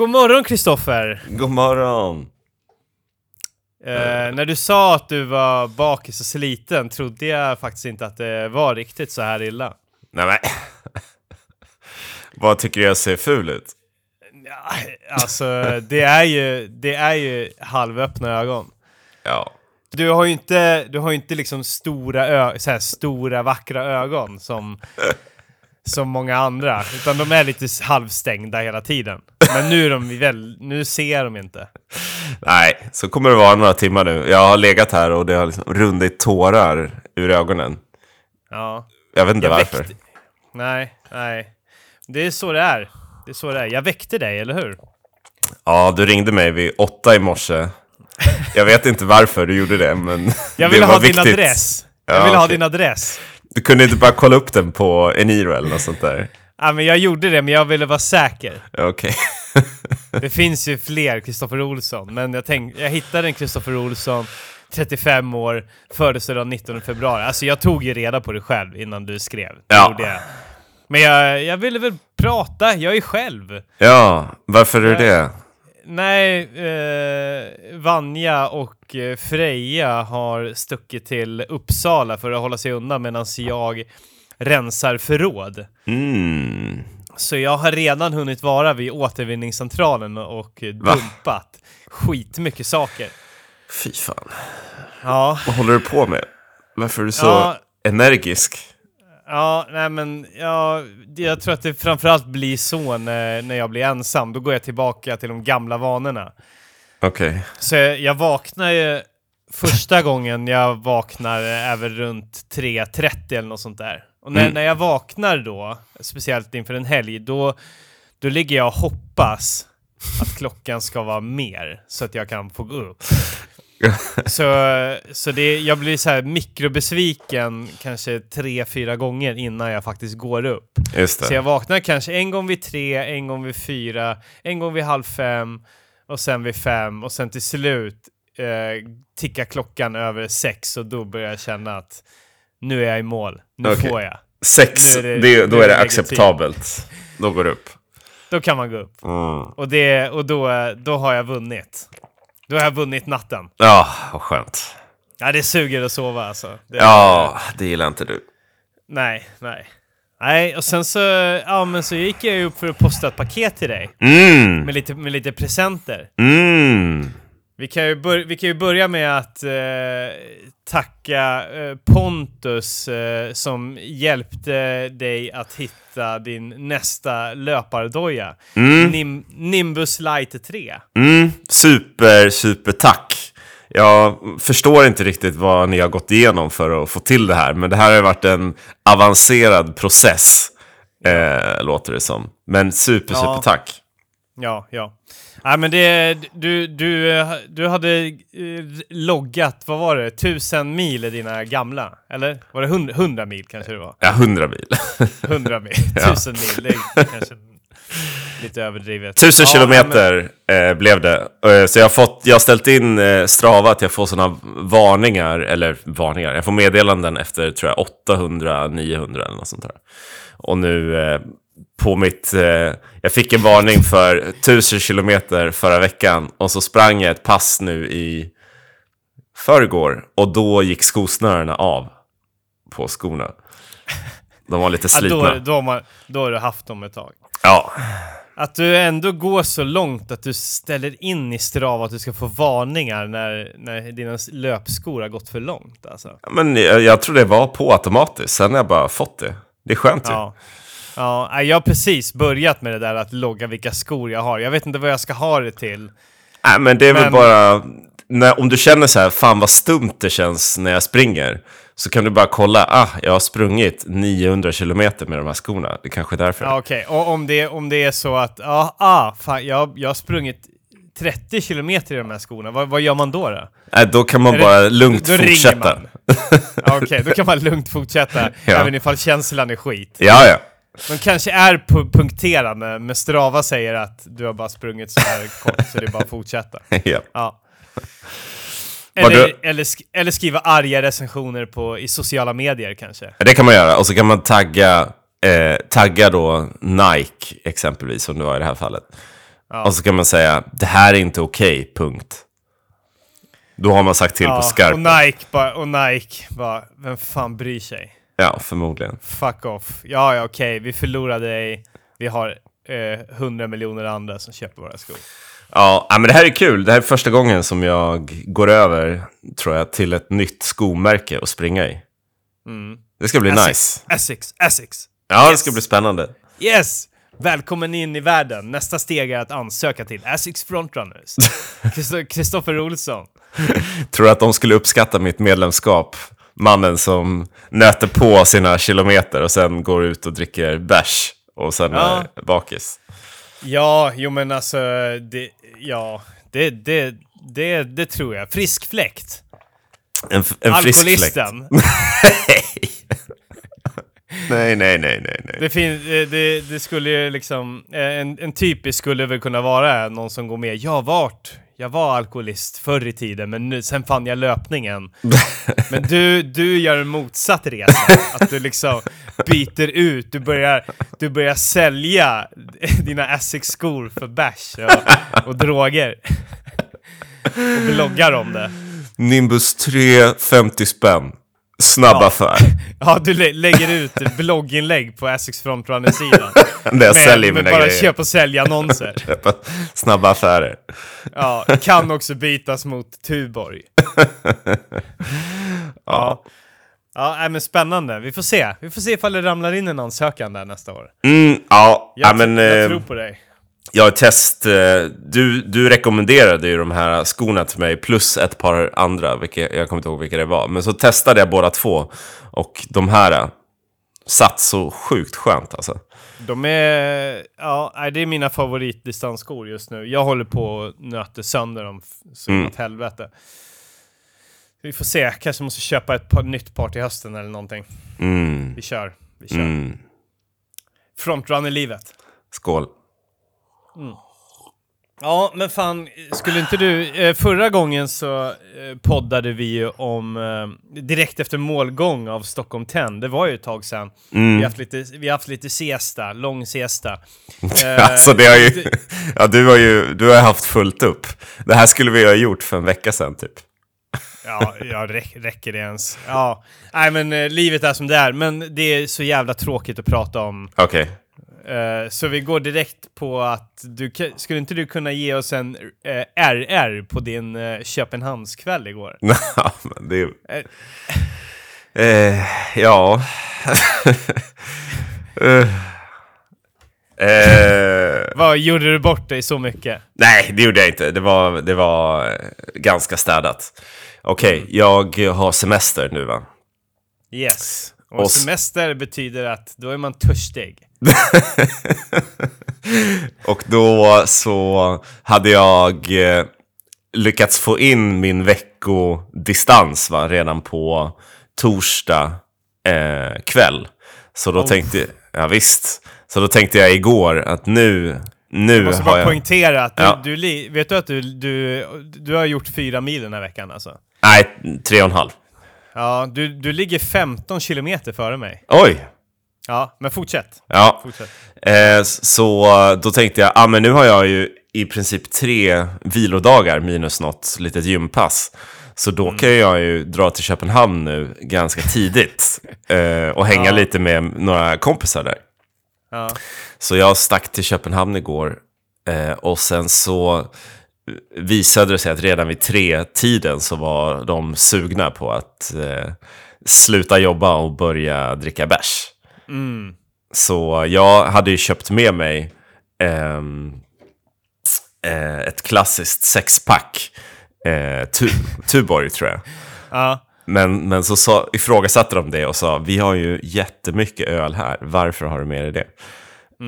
God morgon Kristoffer! God morgon! Eh, när du sa att du var bakis och sliten trodde jag faktiskt inte att det var riktigt så här illa. Nej men... Vad tycker jag ser ful ut? Ja, alltså, det är ju, det är ju halvöppna ögon. Ja. Du har ju inte, du har inte liksom stora, ö, så här, stora vackra ögon som, som många andra, utan de är lite halvstängda hela tiden. Men nu är de väl, nu ser de inte. Nej, så kommer det vara några timmar nu. Jag har legat här och det har liksom runnit tårar ur ögonen. Ja. Jag vet inte Jag varför. väckte- Nej, nej. Det är så det är. Det är så det är. Jag väckte dig, eller hur? Ja, du ringde mig vid åtta i morse. Jag vet inte varför du gjorde det, men Jag ville ha din viktigt. adress. Jag Ja, ville ha din adress. Du kunde inte bara kolla upp den på Eniro eller något sånt där? Ja, men jag gjorde det, men jag ville vara säker. Okej. Det finns ju fler Kristoffer Olsson, men jag, tänk, jag hittade en Kristoffer Olsson, 35 år, födelsedag 19 februari. Alltså jag tog ju reda på det själv innan du skrev. Ja. jag. Men jag, jag ville väl prata, jag är själv. Ja, varför är det? Nej, eh, Vanja och eh, Freja har stuckit till Uppsala för att hålla sig undan medan jag rensar förråd. Mm. Så jag har redan hunnit vara vid återvinningscentralen och eh, Va? dumpat skitmycket saker. Fy fan. Ja, Vad håller du på med? Varför är du så Ja. energisk? ja, nej men ja, jag tror att det framförallt blir så när, när jag blir ensam. Då går jag tillbaka till de gamla vanorna. Okej. Så jag, jag vaknar ju... Första gången jag vaknar väl runt 3.30 eller något sånt där. Och när, Mm. när jag vaknar då, speciellt inför en helg, då, då ligger jag och hoppas att klockan ska vara mer så att jag kan få gå upp. Så, så det, jag blir så här mikrobesviken kanske tre, fyra gånger innan jag faktiskt går upp. Så jag vaknar kanske en gång vid tre, en gång vid fyra, en gång vid halv fem och sen vid fem och sen till slut eh, tickar klockan över sex och då börjar jag känna att nu är jag i mål, nu Okej. får jag. Sex, är det- det, då är det acceptabelt. Då går det upp. Då kan man gå upp. Mm. Och, det, och då, då har jag vunnit. Då har jag vunnit natten. Ja, vad skönt. Ja, det suger att sova alltså. Det, Ja, det gillar inte du. Nej, nej. Nej, och sen så, ja men så gick jag upp för att posta ett paket till dig. Mm, Med lite, med lite presenter. mm. Vi kan ju, bör- vi kan ju börja med att eh, tacka eh, Pontus eh, som hjälpte dig att hitta din nästa löpardoja. Mm. Nim- Nimbus Light 3. Mm, super, super tack. Jag förstår inte riktigt vad ni har gått igenom för att få till det här, men det här har varit en avancerad process, eh, låter det som. Men super, Ja. super tack. Ja, ja. Nej men det, du, du, du hade eh, loggat, vad var det, tusen mil i dina gamla? Eller? Var det hund- hundra mil kanske det var? Ja, 100 mil. Hundra mil, Ja. tusen mil, det är kanske lite överdrivet. Tusen Ja, kilometer eh, blev det. Eh, så jag har, fått, jag har ställt in Strava att jag får sådana varningar, eller varningar, jag får meddelanden efter tror jag 800, 900 eller något sånt där. Och nu på mitt, eh, jag fick en varning för 1000 kilometer förra veckan och så sprang jag ett pass nu i förrgår och då gick skosnörena av på skorna. De var lite Ja, slitna. då, då, har man, då har du haft dem ett tag. Ja, Att du ändå går så långt att du ställer in i Strava att du ska få varningar när, när dina löpskor har gått för långt alltså. Men jag, jag tror det var på automatiskt, sen har jag bara fått det. Det är skönt ju. Ja. Jag har precis börjat med det där att logga vilka skor jag har. Jag vet inte vad jag ska ha det till. Nej, men det är väl Men- bara... När, om du känner så här, fan vad stumt det känns när jag springer. Så kan du bara kolla, ah, jag har sprungit 900 kilometer med de här skorna. Det kanske är därför. Ja, Okej, och om det, om det är så att, ja, ah, fan, jag, jag har sprungit 30 kilometer i de här skorna, vad, vad gör man då? då? Nej, då kan man Är det- bara lugnt då fortsätta. Okej, då kan man lugnt fortsätta, Ja. även ifall känslan är skit. Ja, ja. De kanske är pu- punkterande, men Strava säger att du har bara sprungit så här kort, så det är bara att fortsätta. ja. Ja. Eller, eller, sk- eller skriva arga recensioner på, i sociala medier kanske. Det kan man göra. Och så kan man tagga, eh, tagga då Nike exempelvis, som det var i det här fallet. Ja. Och så kan man säga, det här är inte okej, punkt. Då har man sagt till på och skarpen. Nike bara, och Nike bara, vem fan bryr sig? Ja, förmodligen. Fuck off. Ja, ja, okej, vi förlorade dig. Vi har eh, 100 miljoner andra som köper våra skor. Ja, men det här är kul. Det här är första gången som jag går över, tror jag, till ett nytt skomärke att springa i. Det ska bli nice. Essex, Essex, Essex. Ja, det Yes. ska bli spännande. Yes! Välkommen in i världen. Nästa steg är att ansöka till Essex Frontrunners. Kristoffer Olsson. Tror att de skulle uppskatta mitt medlemskap? Mannen som nöter på sina kilometer och sen går ut och dricker bärs och sen Ja. är bakis. Ja, jo men alltså, det, ja, det, det, det, det tror jag. Frisk fläkt. En, en frisk fläkt. Alkoholisten. Nej, nej, nej, nej, nej. Det, fin- det, det, skulle ju liksom, eh, en, en typisk skulle väl kunna vara någon som går med. Jag har varit, jag var alkoholist förr i tiden, men nu, sen fann jag löpningen. Men du, du gör en motsatt resa. Att du liksom byter ut, du börjar, du börjar sälja dina Essex-skor för bärs och, och droger. Och bloggar om det. Nimbus 3, 50 spänn. Snabb Ja. affär. Ja, du lä- lägger ut blogginlägg på Essex Frontrunner-sidan. Där jag säljer med mina bara grejer. köp och sälj-annonser. Snabba affärer. Ja, kan också bytas mot Tuborg. ja. Ja, nej, men spännande. Vi får se. Vi får se ifall det ramlar in en ansökan där nästa år. Mm, ja, Jag, ja men jag eh, tror på dig. Jag test... Eh, du, du rekommenderade ju de här skorna till mig plus ett par andra, vilka, jag kommer inte ihåg vilka det var. Men så testade jag båda två och de här eh, satt så sjukt skönt alltså. De är... Ja, det är mina favoritdistansskor just nu. Jag håller på att nöta sönder dem så Mm. helvete. Vi får se. Kanske måste köpa ett par, nytt par till hösten eller någonting. Mm, Vi kör. Vi kör. mm. Frontrunner-livet. Skål. Ja, men fan, skulle inte du... Eh, förra gången så eh, poddade vi ju om... Eh, direkt efter målgång av Stockholm 10. Det var ju ett tag sedan. Vi har Mm. haft lite, vi har haft lite siesta, lång siesta. Alltså det har ju... Ja, du har ju du har haft fullt upp. Det här skulle vi ha gjort för en vecka sedan typ. Ja, ja räck, räcker det ens? Ja. Nej, men livet är som det är. Men det är så jävla tråkigt att prata om. Okej. Eh, så vi går direkt på att du skulle inte du kunna ge oss en eh, RR på din eh, Köpenhamnskväll igår? Ja, men det. Eh, ja... Vad gjorde du bort dig så mycket? nej, det gjorde jag inte. Det var, det var ganska städat. Okej, jag har semester nu va? Yes. Och, Och semester betyder att då är man törstig. Och då så hade jag eh, lyckats få in min veckodistans va, redan på torsdag eh, kväll. Så då Oh. tänkte ja, visst. Så då tänkte jag igår att nu, nu Jag måste har bara jag... poängtera att du, Ja. du, vet du att du, du, du har gjort fyra mil den här veckan alltså? Nej, tre och en halv. Ja, du, du ligger 15 kilometer före mig. Oj! Ja, men fortsätt. Ja, Fortsätt. eh, så då tänkte jag, ah, men nu har jag ju i princip tre vilodagar minus något litet gympass. Så då kan jag ju dra till Köpenhamn nu ganska tidigt eh, och hänga Ja. lite med några kompisar där. Ja. Så jag stack till Köpenhamn igår eh, och sen så visade det sig att redan vid tre-tiden så var de sugna på att eh, sluta jobba och börja dricka bärs. Mm. Så jag hade ju köpt med mig ehm, eh, ett klassiskt sexpack. Eh, tu Tuborg tror jag. Ja. Men, men så sa, ifrågasatte de det och sa vi har ju jättemycket öl här, varför har du med dig det?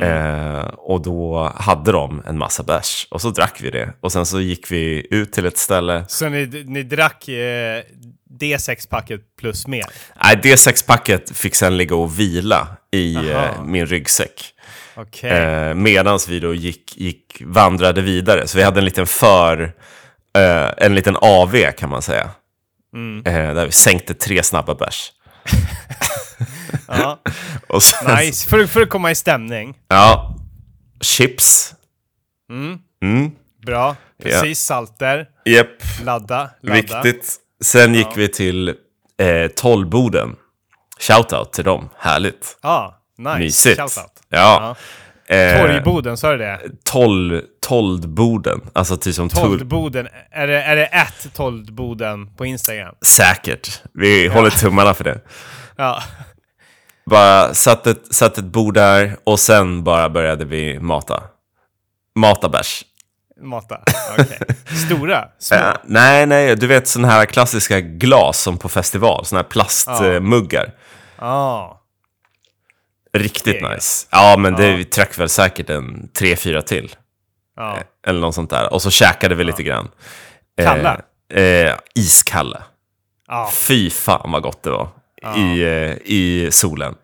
Eh, och då hade de en massa bärs och så drack vi det. Och sen så gick vi ut till ett ställe. Så ni, ni drack eh, det sexpacket plus mer? Nej, det sexpacket fick sen ligga och vila i eh, min ryggsäck. Okej. Eh, Medan vi då gick, gick, vandrade vidare. Så vi hade en liten för, eh, en liten AV kan man säga. Mm. Eh, där vi sänkte tre snabba bärs. Ja. Och sen, Nice, för, för att komma i stämning. Ja, chips. Mm. Mm. Bra. Precis, salter. Japp, Ladda, ladda. viktigt. Sen gick vi till eh, Tollboden. Shoutout till dem, härligt. Ja, nice. Mysigt. Shoutout. Ja. Eh, Torgboden, sa du det? Toll, Toldboden, alltså typ som. Toldboden. Är det, är det ett Toldboden på Instagram? Säkert. Vi håller tummarna för det. Ja. Bara satt ett, satt ett bord där och sen bara började vi mata. Mata bärs. Mata. Okej. Stora? Små? Eh, nej, nej, du vet sådana här klassiska glas som på festival, sådana här plastmuggar. Ja. Riktigt Det är nice. Ja, men det, Ja. vi drack väl säkert en tre, fyra till. Ja. Eller något sånt där. Och så käkade vi lite grann. Eh, Kalla? Eh, iskalla. Ja. Fy fan vad gott det var. I, eh, I solen.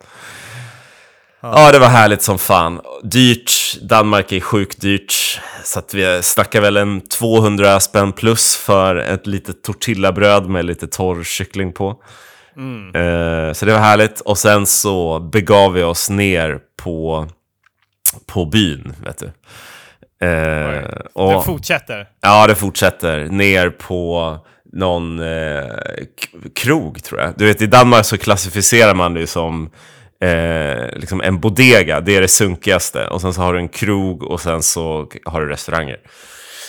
Ja. det var härligt som fan. Dyrt. Danmark är sjukt dyrt. Så att vi snackar väl en 200 spänn plus för ett litet tortillabröd med lite torr kyckling på. Eh, så det var härligt. Och sen så begav vi oss ner på, på byn, vet du. Eh, Det och, fortsätter. Ja, det fortsätter. Ner på någon eh, krog, tror jag. Du vet, i Danmark så klassificerar man det som eh, liksom en bodega. Det är det sunkigaste. Och sen så har du en krog och sen så har du restauranger.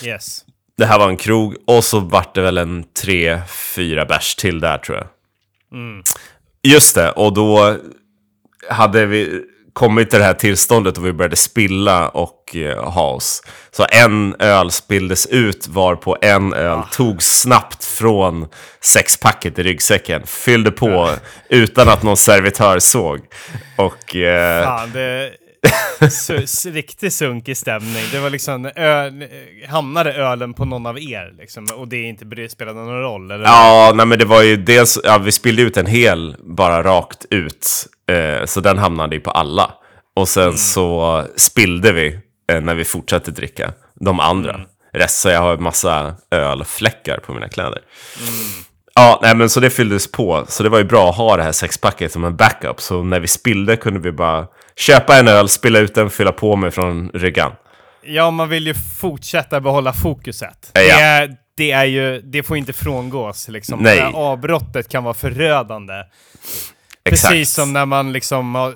Yes. Det här var en krog och så vart det väl en tre, fyra bärs till där, tror jag. Just det, och då hade vi kommit till det här tillståndet och vi började spilla och eh, ha oss. Så en öl spilldes ut var på en öl tog snabbt från sexpacket i ryggsäcken, fyllde på utan att någon servitör såg. Och eh, Fan, det... Su riktigt sunkig stämning. Det var liksom, ö, hamnade ölen på någon av er liksom, och det inte spelade någon roll? Eller? Ja, nej men det var ju dels, ja, vi spillde ut en hel bara rakt ut. Eh, så den hamnade ju på alla. Och sen så spillde vi eh, när vi fortsatte dricka de andra. Rest, så jag har en massa ölfläckar på mina kläder. Ja, nej men så det fylldes på. Så det var ju bra att ha det här sexpacket som en backup. Så när vi spillde kunde vi bara köpa en öl, spilla ut den, fylla på med från ryggan. Ja, man vill ju fortsätta behålla fokuset. Ja. Det, är, det, är ju, det får inte frångås. Liksom. Nej. Det här avbrottet kan vara förödande. Exakt. Precis som när man liksom har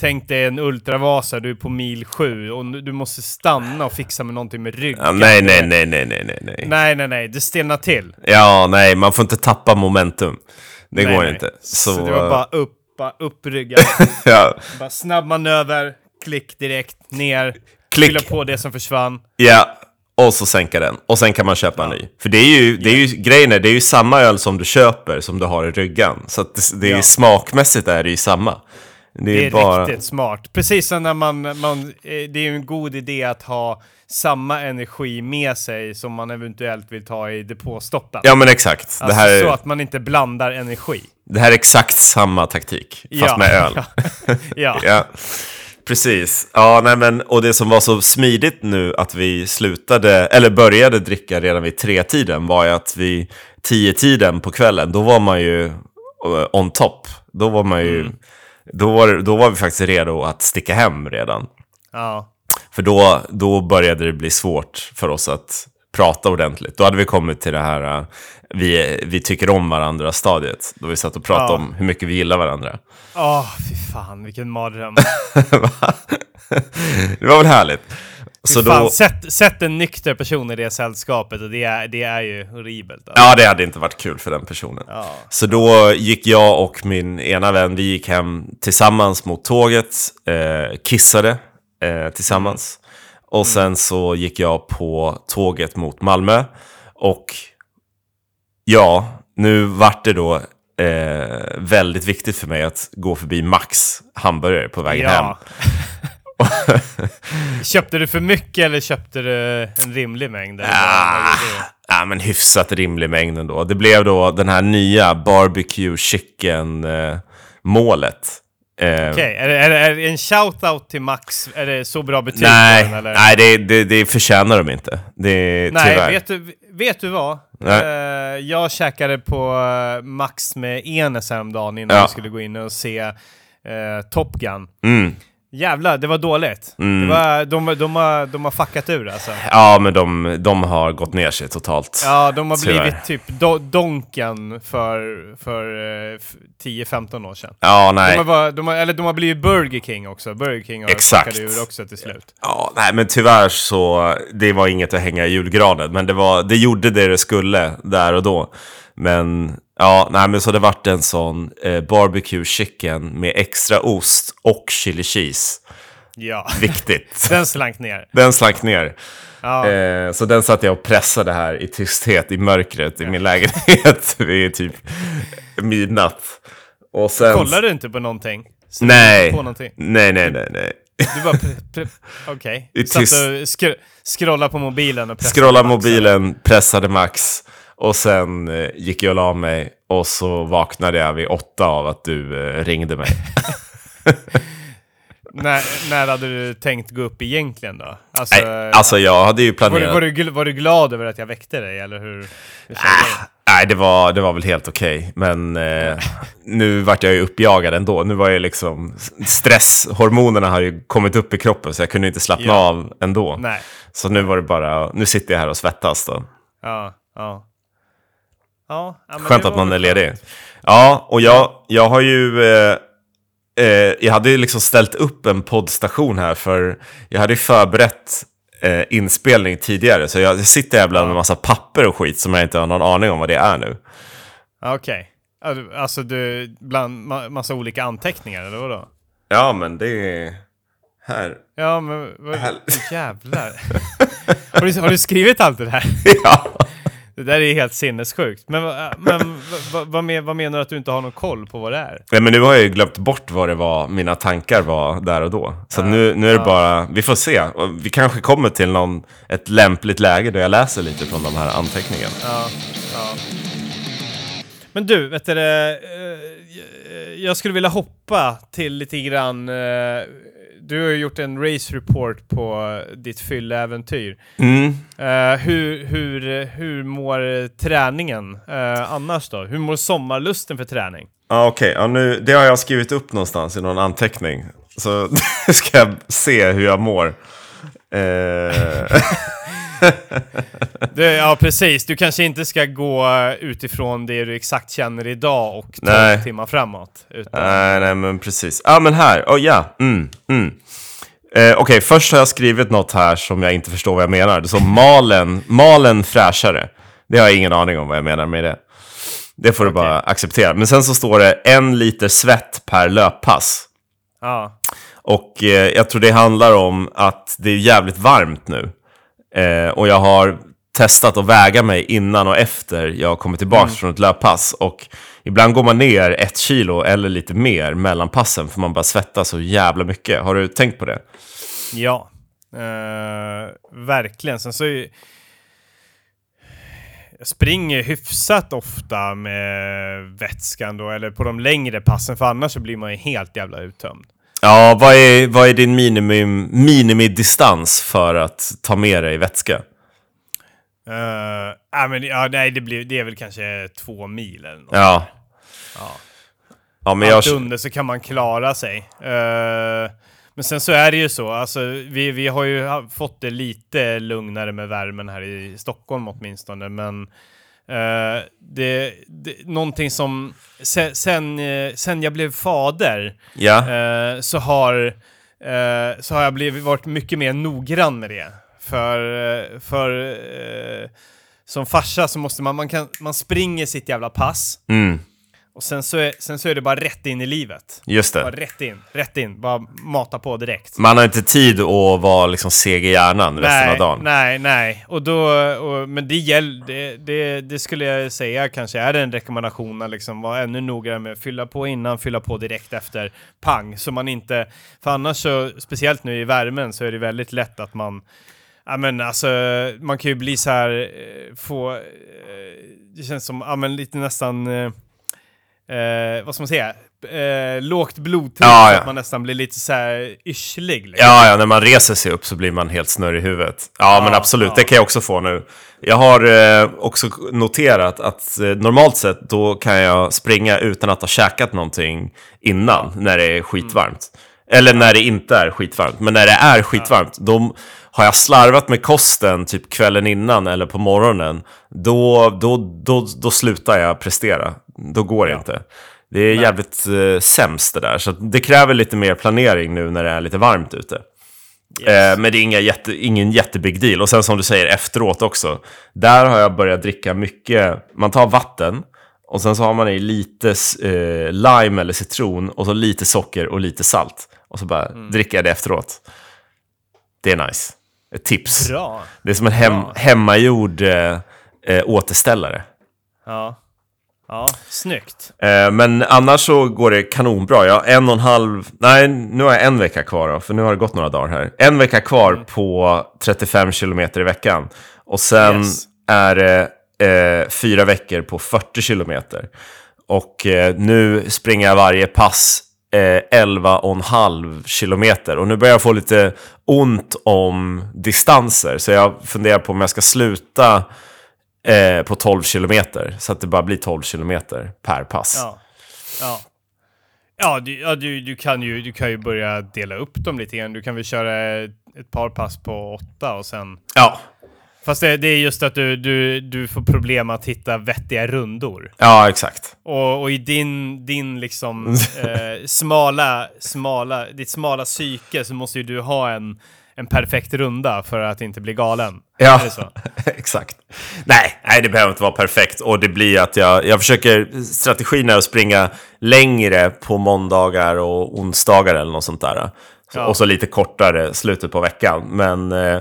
tänkt dig en ultravasa, du är på mil sju och du måste stanna och fixa med någonting med ryggen. Ja, nej, nej, nej, nej, nej, nej, nej. Nej, nej, nej, det stelnar till. Ja, nej, man får inte tappa momentum. Det nej, går nej. inte. Så, Så, det var eh, bara upp, bara upp ryggen. ja, bara snabb manöver, klick direkt, ner, Klick. fylla på det som försvann. ja, och så sänka den. Och sen kan man köpa en ny. För det är ju, det är ju grejen är, det är ju samma öl som du köper som du har i ryggan. Så det, det är Ja. smakmässigt är det ju samma. Det är, Det är bara... riktigt smart. Precis som när man, man eh, det är ju en god idé att ha samma energi med sig som man eventuellt vill ta i depåstoppen. Ja men exakt. alltså här Så är, att man inte blandar energi. det här är exakt samma taktik, fast Ja. med öl. Ja. Ja, precis. Ja, nej men, och det som var så smidigt nu att vi slutade, eller började dricka redan vid tre-tiden var ju att vi tio-tiden på kvällen, då var man ju eh, on top. Då var man ju, då, var, då var vi faktiskt redo att sticka hem redan. ja. För då, då började det bli svårt för oss att prata ordentligt. Då hade vi kommit till det här, eh, vi, vi tycker om varandra stadiet. Då vi satt och pratade Ja. om hur mycket vi gillar varandra. Åh, fy fan, vilken mardröm. det var väl härligt. Så fan, då, sätt, sätt en nykter person i det sällskapet och det är, det är ju horribelt. Alltså. ja, det hade inte varit kul för den personen. Ja. Så då gick jag och min ena vän, vi gick hem tillsammans mot tåget, eh, kissade eh, tillsammans. Och sen så gick jag på tåget mot Malmö. Och ja, nu vart det då eh, väldigt viktigt för mig att gå förbi Max hamburgare på vägen hem. Ja. köpte du för mycket eller köpte du en rimlig mängd? vad Ah, ja, men hyfsat rimlig mängd ändå. Det blev då den här nya barbecue chicken eh, målet. Eh, Okej, är, det- är, är det en shout-out till Max? Är det så bra betyg Nej, den, eller? nej det, det, det förtjänar de inte. Det, Nej, tyvärr. vet du, vet du vad? Nej. Eh, jag käkade på eh, Max med Enes häromdagen innan Ja. vi skulle gå in och se uh, Top Gun. Mm. Jävlar, det var dåligt. Mm. Det var, de, de, har, de har fuckat ur alltså. Ja, men de, de har gått ner sig totalt. Ja, de har Tyvärr. blivit typ do, Donken för, för eh, f- 10-15 år sedan. Ja, De nej. har, bara, de har, eller de har blivit Burger King också. Burger King har Exakt. ur också till slut. Ja, nej, men tyvärr så, det var inget att hänga i julgranen. Men det, var, det gjorde det det skulle där och då. Men, ja, nej, men så det vart en sån eh, barbecue chicken med extra ost och chili cheese. Ja, Viktigt. den slank ner. Den slank ner. Ja. Eh, så den satt jag och pressade här i tysthet i mörkret i min lägenhet vid typ midnatt. Och sen... Kollar du inte på någonting? Nej. På någonting? Nej, nej, nej, nej. Du bara... Okej. I Satt och skr, scrolla på mobilen och pressade Scrolla mobilen, pressade max. Och sen eh, gick jag och la mig. Och så vaknade jag vid åtta av att du eh, ringde mig. När, när hade du tänkt gå upp egentligen då? Alltså, Nej, alltså jag hade ju var, du, planerat... var, du, var du glad över att jag väckte dig, eller hur? hur du? Nej, det var, det var väl helt okej. Men eh, nu vart jag ju uppjagad ändå. Nu var jag liksom... Stresshormonerna har ju kommit upp i kroppen så jag kunde inte slappna Ja. av ändå. Nej. Så nu var det bara... Nu sitter jag här och svettas då. Ja, ja. Ja, ja, Skönt att man är ledig. Ja, och jag, jag har ju... Eh, eh, jag hade ju liksom ställt upp en poddstation här för jag hade ju förberett eh, inspelning tidigare. Så jag sitter här bland en massa papper och skit som jag inte har någon aning om vad det är nu. Okej. Du- Alltså du, bland ma massa olika anteckningar, eller vadå? Ja, men det är... Här. Ja, men vad, Hel- jävlar. har, du, har du skrivit allt det här? ja. Det där är helt sinnessjukt. Men, vad- men vad, vad, men, vad menar du att du inte har någon koll på vad det är? Nej, men nu har jag ju glömt bort vad det var mina tankar var där och då. Så nu, nu är det bara, vi får se. Vi kanske kommer till någon, ett lämpligt läge där jag läser lite från de här anteckningarna. Ja, ja. Men du, vet du det, eh, Jag skulle vilja hoppa till lite grann... Du har ju gjort en race report på ditt fylleäventyr. Mm. Eh, hur, hur, hur mår träningen eh, annars då? Hur mår sommarlusten för träning? Ja, okej. Ja, nu, det har jag skrivit upp någonstans i någon anteckning. Så ska jag se hur jag mår. Eh, Det, ja, precis. Du kanske inte ska gå utifrån det du exakt känner idag och 12 Nej. timmar framåt. Utan, nej, nej, men precis. Ja, men här. Oh, ja. Mm, mm. Eh, okej, först har jag skrivit något här som jag inte förstår vad jag menar. Det står malen, malen fräschare. Det har jag ingen aning om vad jag menar med det. Det får du bara acceptera. Men sen så står det en liter svett per löppass. ja. Och eh, jag tror det handlar om att det är jävligt varmt nu. Eh, och jag har testat att väga mig innan och efter jag kommer tillbaka från ett löppass. Och ibland går man ner ett kilo eller lite mer mellan passen för man bara svettas så jävla mycket. Har du tänkt på det? Ja, eh, verkligen. Sen så är, jag springer hyfsat ofta med vätskan då, eller på de längre passen, för annars så blir man ju helt jävla uttömd. Ja, vad är, vad är din minimum, minimidistans för att ta med dig vätska? Uh, ja, men, ja, nej, det, blir, det är väl kanske två mil eller något. Ja. Ja. Ja, men jag... Allt under så kan man klara sig. Eh, men sen så är det ju så, alltså, vi, vi har ju fått det lite lugnare med värmen här i Stockholm åtminstone, men eh, det, det, någonting som, sen, sen, eh, sen jag blev fader, Ja. eh, så, har, eh, så har jag blivit, varit mycket mer noggrann med det. För, för som farsa så måste man, man, kan, man springer sitt jävla pass, Mm, och sen så, är, sen så är det bara rätt in i livet. just Bara det. rätt in, rätt in. Bara mata på direkt. Man har inte tid att vara liksom seg i hjärnan resten nej, av dagen. nej, nej. Och då, och, men det, gäll, det, det, det skulle jag säga kanske är en rekommendation att liksom vara ännu noggrannare med att fylla på innan, fylla på direkt efter, pang. Så man inte, för annars så, speciellt nu i värmen, så är det väldigt lätt att man Ja men alltså, man kan ju bli så här, eh, få, eh, det känns som, ja men lite nästan, eh, vad ska man säga, eh, lågt blodtryck, Ja, ja. att man nästan blir lite så här yrslig. Liksom. Ja, ja, när man reser sig upp så blir man helt snurrig i huvudet. Ja, men Ja, absolut, ja. det kan jag också få nu. Jag har eh, också noterat att eh, normalt sett då kan jag springa utan att ha käkat någonting innan, när det är skitvarmt. Eller när det inte är skitvarmt. Men när det är skitvarmt, då har jag slarvat med kosten typ kvällen innan eller på morgonen, då, då, då, då slutar jag prestera. Då går det Ja. inte. Det är jävligt eh, sämst det där. Så det kräver lite mer planering nu när det är lite varmt ute. Eh, men det är inga jätte, ingen jättebig deal. Och sen som du säger efteråt också. Där har jag börjat dricka mycket. Man tar vatten och sen så har man i lite eh, lime eller citron och så lite socker och lite salt. Och så bara Mm. dricker jag det efteråt. Det är nice. Ett tips. Bra. Det är som en hem, Bra. hemmagjord eh, eh, återställare. Ja. Ja, snyggt. Eh, men annars så går det kanonbra. Jag har en och en halv, nej nu har jag en vecka kvar då, för nu har det gått några dagar här. En vecka kvar Mm. på 35 kilometer i veckan. Och sen Yes. är det eh, fyra veckor på 40 kilometer. Och eh, nu springer jag varje pass eh, 11,5 kilometer. Och nu börjar jag få lite ont om distanser. Så jag funderar på om jag ska sluta eh, på 12 kilometer. Så att det bara blir 12 kilometer per pass. Ja. Ja. Ja, du, ja du, du, kan ju, du kan ju börja dela upp dem lite grann. Du kan väl köra ett, par pass på åtta och sen... Ja, Fast det, det är just att du, du, du får problem att hitta vettiga rundor. ja exakt. Och, och i din, din liksom eh, smala, smala, ditt smala psyke så måste ju du ha en, en perfekt runda för att inte bli galen. Ja, exakt. Nej, nej, det behöver inte vara perfekt. Och det blir att jag, jag försöker, strategin är att springa längre på måndagar och onsdagar eller något sånt där. Så, Ja. Och så lite kortare slutet på veckan. Men eh,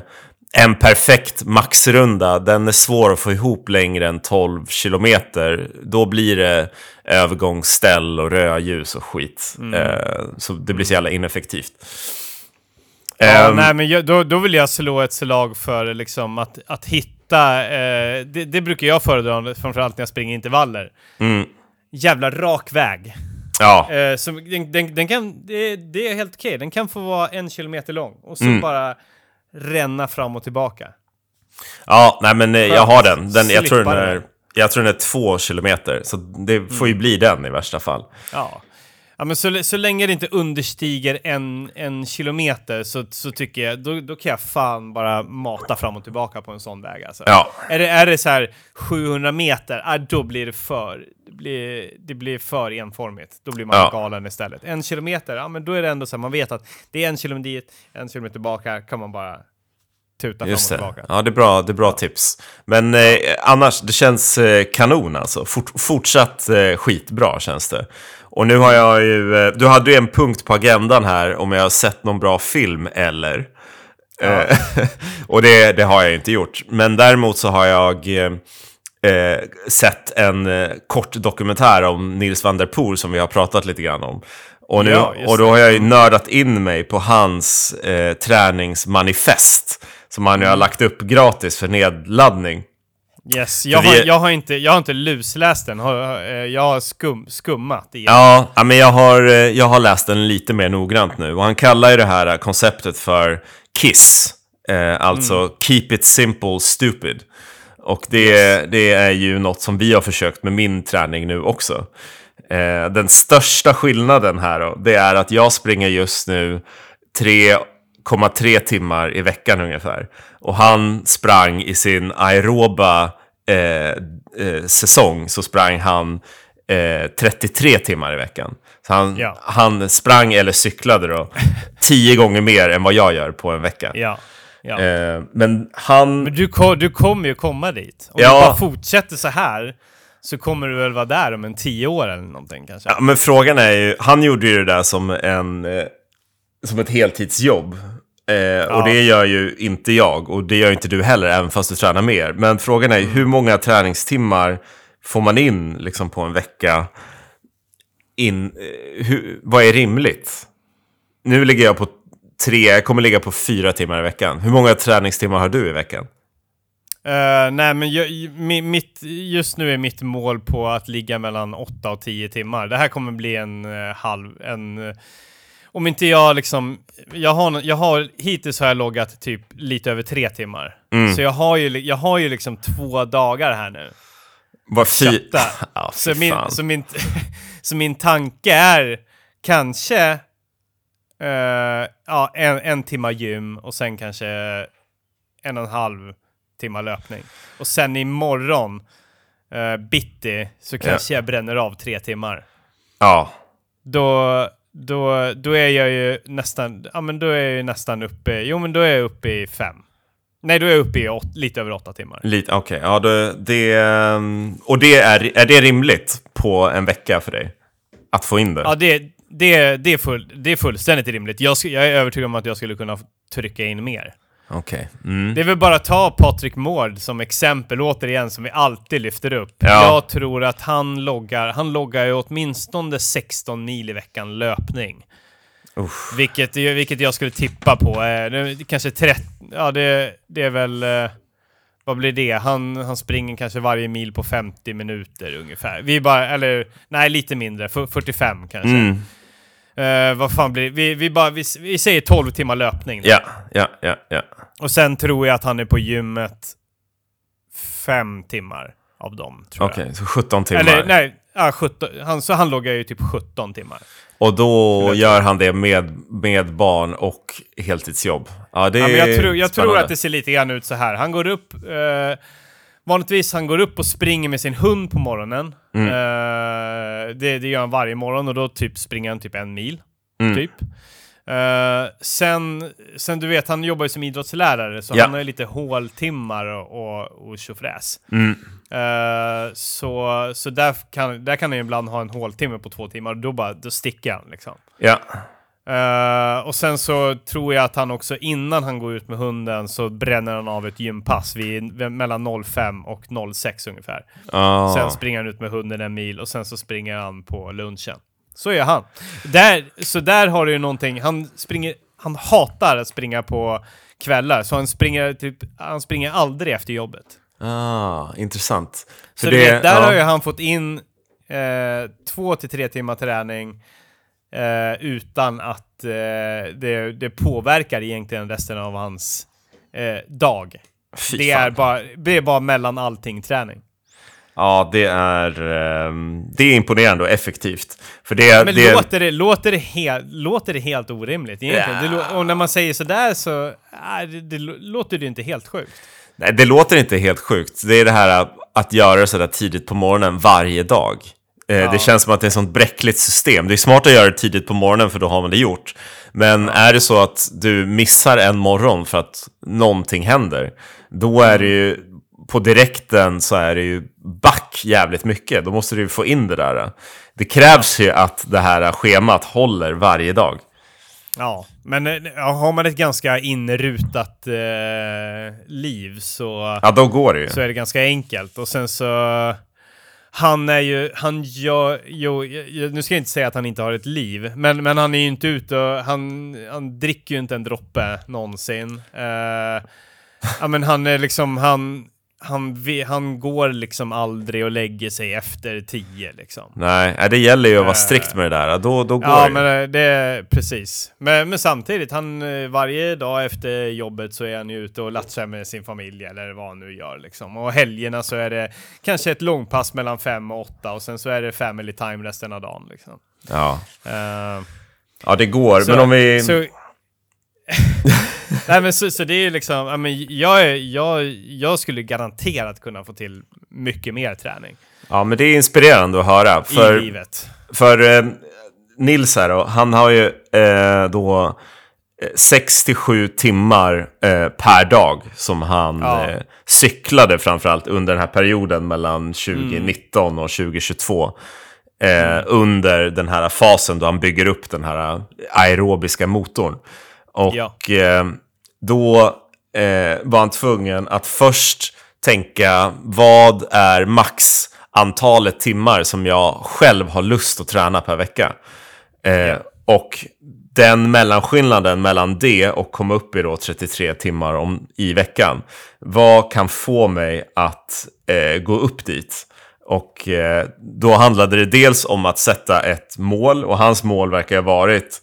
en perfekt maxrunda, den är svår att få ihop längre än 12 kilometer. Då blir det övergångsställ och rödljus och skit. Mm. Eh, så det blir så jävla ineffektivt. Ja, Ehm, nej, men jag, då, då vill jag slå ett slag för liksom att, att hitta, eh, det, det brukar jag föredra framförallt när jag springer intervaller. mm, Jävla rak väg. ja, Eh, så den, den, den kan, det, det är helt okej, den kan få vara en kilometer lång och så Mm. bara ränna fram och tillbaka. Ja, nej men eh, jag har den. den jag, tror den är, jag tror den är två kilometer, så det får ju bli den i värsta fall. Ja. Ja, men så, så länge det inte understiger en, en kilometer så, så tycker jag, då, då kan jag fan bara mata fram och tillbaka på en sån väg alltså. Ja, Är det, är det så här 700 meter, ah, då blir det för, det blir, det blir för enformigt. Då blir man Ja. galen istället. En kilometer, ja men då är det ändå så här, man vet att det är en kilometer dit, en kilometer tillbaka, kan man bara tuta just fram och det. tillbaka. Ja, det är bra, det är bra tips. Men eh, annars, det känns eh, kanon alltså. Fort, fortsatt eh, skitbra känns det. Och nu har jag ju, eh, du hade ju en punkt på agendan här om jag har sett någon bra film eller. Eh, och det, det har jag inte gjort. Men däremot så har jag eh, eh, sett en eh, kort dokumentär om Nils van der Poel som vi har pratat lite grann om. Och, nu, Ja, och då har jag ju nördat in mig på hans eh, träningsmanifest. Som han ju har lagt upp gratis för nedladdning. Yes, jag har, är- jag har inte, jag har inte lusläst den, eh, jag har skum, skummat igen. Ja, men jag har, eh, jag har läst den lite mer noggrant nu. Och han kallar ju det här eh, konceptet för KISS. Alltså Keep It Simple Stupid. Och det, det är ju något som vi har försökt med min träning nu också. Den största skillnaden här då, det är att jag springer just nu 3,3 timmar i veckan ungefär. Och han sprang i sin aeroba eh, eh, säsong så sprang han eh, 33 timmar i veckan. Så han, Ja. han sprang eller cyklade då 10 gånger mer än vad jag gör på en vecka. Ja. ja. Eh, men han... Men du, ko- du kommer ju komma dit. Om Ja. du bara fortsätter så här så kommer du väl vara där om en tio år eller någonting kanske. Ja, men frågan är ju, han gjorde ju det där som, en, eh, som ett heltidsjobb. Eh, Och det gör ju inte jag, och det gör inte du heller, även fast du tränar mer. Men frågan är ju, hur många träningstimmar får man in liksom, på en vecka? In, eh, hur, vad är rimligt? Nu ligger jag på tre, jag kommer ligga på fyra timmar i veckan. Hur många träningstimmar har du i veckan? Eh, nej, men mi- mitt, just nu är mitt mål på att ligga mellan 8 och 10 timmar. Det här kommer bli en eh, halv... En, eh, om inte jag liksom... Jag har, jag har, hittills har jag loggat typ lite över tre timmar. Mm. Så jag har, ju, jag har ju liksom två dagar här nu. Var fy... Ja, fy Så min, fan. så, min, så min tanke är kanske eh, ja, en, en timma gym och sen kanske en och en halv timma löpning. Och sen imorgon eh, bitti så kanske jag bränner av tre timmar. Ja. Då, då, då är jag ju nästan, ja men då är jag nästan uppe, jo men då är jag uppe i fem. Nej, då är jag uppe i åt, lite över åtta timmar. Lite, okej. Ja, det, det, ehm, och det är, är det rimligt på en vecka för dig? Att få in det? Ja, det, det, det, är, full, det är fullständigt rimligt. Jag, jag är övertygad om att jag skulle kunna trycka in mer. Okej. Mm. Det är väl bara att ta Patrik Mård som exempel återigen, som vi alltid lyfter upp. Ja. Jag tror att han loggar, han loggar ju åtminstone 16 mil i veckan löpning. Uff. Vilket, vilket jag skulle tippa på. Eh, kanske 30, ja det, det är väl, eh, vad blir det? Han, han springer kanske varje mil på 50 minuter ungefär. Vi bara, eller nej lite mindre, för- 45 kanske. Mm. Eh, vad fan blir det? Vi, vi, bara, vi, vi säger 12 timmar löpning. Ja, ja, ja, ja. Och sen tror jag att han är på gymmet fem timmar av dem. Okej, jag. så 17 timmar. Eller nej, ja, 17, han, så han loggar ju typ 17 timmar. Och då gör han det med, med barn och heltidsjobb. Ja, det Ja, men jag tror, jag tror att det ser lite grann ut så här. Han går upp... Eh, vanligtvis han går upp och springer med sin hund på morgonen. Mm. Eh, det, det gör han varje morgon och då typ springer han typ en mil. Mm. Typ. Eh, sen, sen du vet, han jobbar ju som idrottslärare så Ja. han har ju lite håltimmar och, och, och tjofräs. Mm. Eh, så så där, kan, där kan han ibland ha en håltimme på två timmar och då, bara, då sticker han liksom. Ja, Eh, och sen så tror jag att han också innan han går ut med hunden så bränner han av ett gympass vid, mellan 05 och 06 ungefär. ah. Sen springer han ut med hunden en mil och sen så springer han på lunchen. Så är han. Där, så där har du ju någonting, han springer, han hatar att springa på kvällar, så han springer, typ, han springer aldrig efter jobbet. ah, intressant. Så För du vet, där ja. har ju han fått in eh, två till tre timmar träning eh, utan att eh, det, det påverkar egentligen resten av hans eh, dag. Fy Det fan. är, bara, det är bara mellan allting träning. Ja, det är, ehm, det är imponerande och effektivt. För det, Men det, låter, det, låter, det helt, låter det helt orimligt egentligen? Det, lå- och när man säger sådär så äh, det, det lå- låter det inte helt sjukt. nej, det låter inte helt sjukt. Det är det här att göra det sådär tidigt på morgonen varje dag. Eh, Ja. Det känns som att det är ett sånt bräckligt system. Det är smart att göra det tidigt på morgonen för då har man det gjort. Men är det så att du missar en morgon för att någonting händer, då är det ju på direkten så är det ju back jävligt mycket. Då måste du få in det där. Det krävs ju att det här schemat håller varje dag. Ja, men eh, ja, har man ett ganska inrutat eh, liv så... Ja, då går det ju. så är det ganska enkelt. Och sen så... Han är ju, han gör, jo, nu ska jag inte säga att han inte har ett liv, men, men han är ju inte ute och, han, han dricker ju inte en droppe någonsin. Uh, ja men han är liksom, han, han, han går liksom aldrig och lägger sig efter tio liksom. Nej, nej, det gäller ju att vara Eh. strikt med det där. Då, då går Ja, det. men eh, det är precis. Men, men samtidigt, han, eh, varje dag efter jobbet så är han ju ute och latchar med sin familj eller vad han nu gör liksom. Och helgerna så är det kanske ett långpass mellan fem och åtta och sen så är det family time resten av dagen liksom. Ja. Eh, ja, det går. så, men om vi... Så, Nej men så, så det är liksom, ja, men jag, är, jag, jag skulle garanterat kunna få till mycket mer träning Ja, men det är inspirerande att höra. i För, livet. för eh, Nils här då, han har ju eh, då 67 timmar eh, per dag som han Ja. eh, cyklade framförallt under den här perioden mellan 2019 och 2022. Eh, Under den här fasen då han bygger upp den här aerobiska motorn. Och Ja. Då eh, var han tvungen att först tänka vad är max antalet timmar som jag själv har lust att träna per vecka. Eh, Och den mellanskillnaden mellan det och komma upp i då 33 timmar om, i veckan. Vad kan få mig att eh, gå upp dit? Och eh, då handlade det dels om att sätta ett mål och hans mål verkar ha varit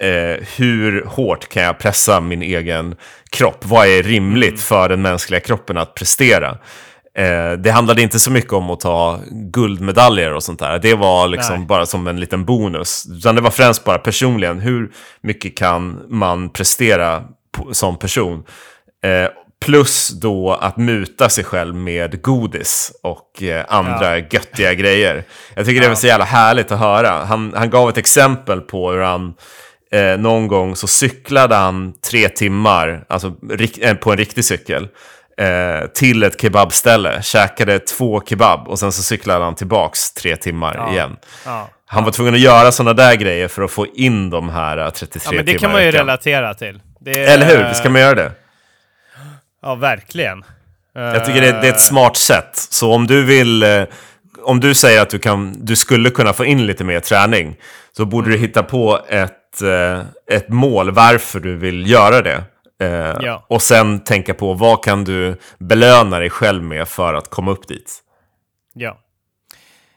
eh, hur hårt kan jag pressa min egen kropp? Vad är rimligt för den mänskliga kroppen att prestera? Eh, det handlade inte så mycket om att ta guldmedaljer och sånt där. Det var liksom Nej. bara som en liten bonus. Utan det var främst bara personligen, hur mycket kan man prestera som person? Eh, plus då att muta sig själv med godis och eh, andra göttiga grejer. Jag tycker det var så jävla härligt att höra. Han, han gav ett exempel på hur han eh, någon gång så cyklade han tre timmar, alltså eh, på en riktig cykel, eh, till ett kebabställe, käkade två kebab och sen så cyklade han tillbaks tre timmar Ja. igen. Ja. Han var tvungen att göra sådana där grejer för att få in de här eh, 33 ja, men det kan man ju relatera till. Är, Eller hur? Ska man göra det? Ja, verkligen. Jag tycker det, det är ett smart sätt. Så om du vill... eh, Om du säger att du, kan, du skulle kunna få in lite mer träning så borde du hitta på ett, eh, ett mål varför du vill göra det. Eh, Ja. Och sen tänka på vad kan du belöna dig själv med för att komma upp dit. Ja.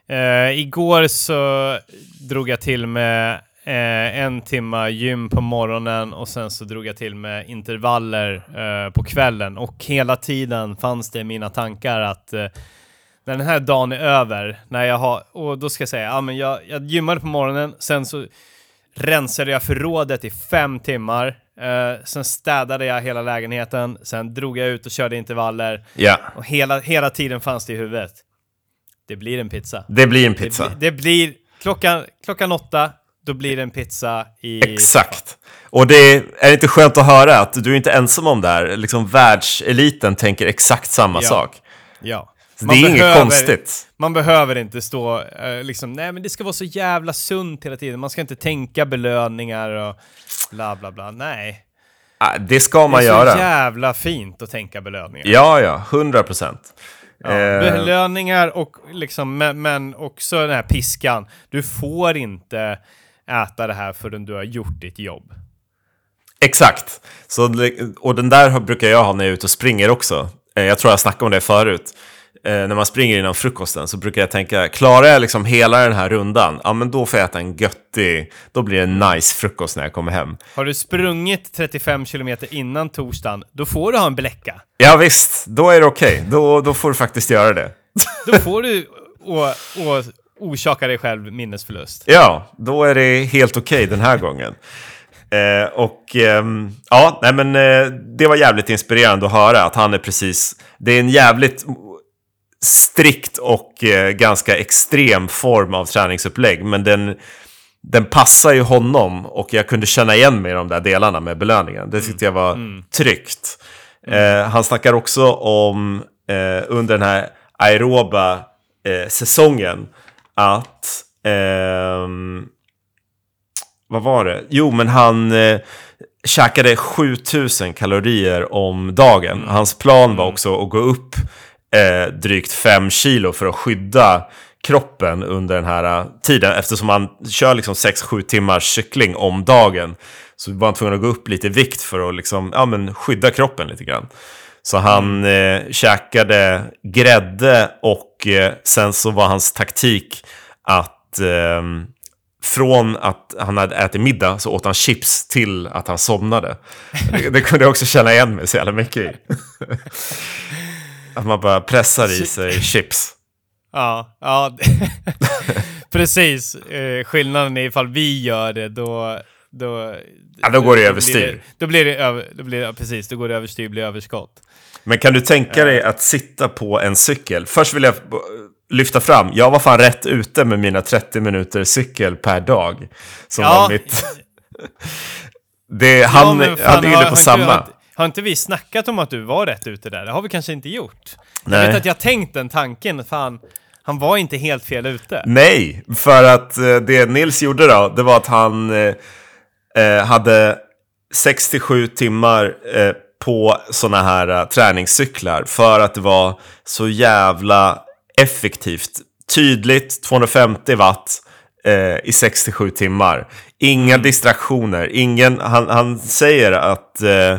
Eh, igår så drog jag till med eh, en timma gym på morgonen och sen så drog jag till med intervaller eh, på kvällen. Och hela tiden fanns det i mina tankar att när den här dagen är över, när jag har, och då ska jag säga, ja men jag, jag gymmade på morgonen, sen så rensade jag förrådet i fem timmar, eh, sen städade jag hela lägenheten, sen drog jag ut och körde intervaller Ja, och hela, hela tiden fanns det i huvudet. Det blir en pizza. det blir en Det, pizza. blir- det blir klockan, klockan åtta, då blir det en pizza i... Exakt. Och det är, är det inte skönt att höra att du är inte ensam om det här. Liksom världseliten tänker exakt samma Ja. sak. Ja. Så det är inget konstigt. Man behöver inte stå eh, liksom, nej men det ska vara så jävla sunt hela tiden. Man ska inte tänka belöningar och bla bla bla. Nej. Ah, Det ska Det är man så göra. jävla fint att tänka belöningar. Ja, ja, hundra procent. Ja, Eh, belöningar och liksom, men, men också den här piskan. Du får inte äta det här förrän du har gjort ditt jobb. Exakt. Så, och den där brukar jag ha när jag är ute och springer också. Eh, Jag tror jag snackade om det förut. Eh, när man springer innan frukosten så brukar jag tänka, klarar jag liksom hela den här rundan, ja men då får jag äta en göttig, då blir det en nice frukost när jag kommer hem. Har du sprungit 35 kilometer innan torsdagen, då får du ha en bläcka. Ja visst, då är det okej. Då, då får du faktiskt göra det. Då får du och, och orsaka dig själv minnesförlust. Ja, då är det helt okej den här gången. Eh, och ehm, ja, nej men eh, det var jävligt inspirerande att höra att han är precis, det är en jävligt strikt och eh, ganska extrem form av träningsupplägg, men den, den passar ju honom och jag kunde känna igen mig i de där delarna med belöningen. Det tyckte jag var tryggt. Eh, han snackar också om eh, under den här aeroba säsongen att ehm, vad var det? Jo, men han eh, käkade 7000 kalorier om dagen. Hans plan var också att gå upp eh, drygt 5 kilo för att skydda kroppen under den här eh, tiden. Eftersom han kör liksom 6-7 timmars cykling om dagen. Så var han tvungen att gå upp lite i vikt för att liksom, ja, men skydda kroppen lite grann. Så han eh, käkade grädde och eh, sen så var hans taktik att ehm, från att han hade ätit middag så åt han chips till att han somnade. Det, det kunde jag också känna igen mig så jävla mycket i. Att man bara pressar i sig chips. Ja, ja. precis. Eh, skillnaden är ifall vi gör det, då... Då, Ja, då går det överstyr. Då blir det, över, då blir det, precis, då går det överstyr, blir överskott. Men kan du tänka dig att sitta på en cykel? Först vill jag lyfta fram, jag var fan rätt ute med mina 30 minuter cykel per dag. Som Ja. var mitt... Det, han, men fan, han är inne på har samma. Har, har inte vi snackat om att du var rätt ute där? Det har vi kanske inte gjort. Jag Nej. vet att jag tänkt den tanken, fan, han var inte helt fel ute. Nej, för att eh, det Nils gjorde då, det var att han eh, eh, hade 67 timmar eh, på sådana här eh, träningscyklar för att det var så jävla effektivt. Tydligt, 250 watt eh, i 67 timmar. Inga distraktioner, ingen, han, han säger att eh,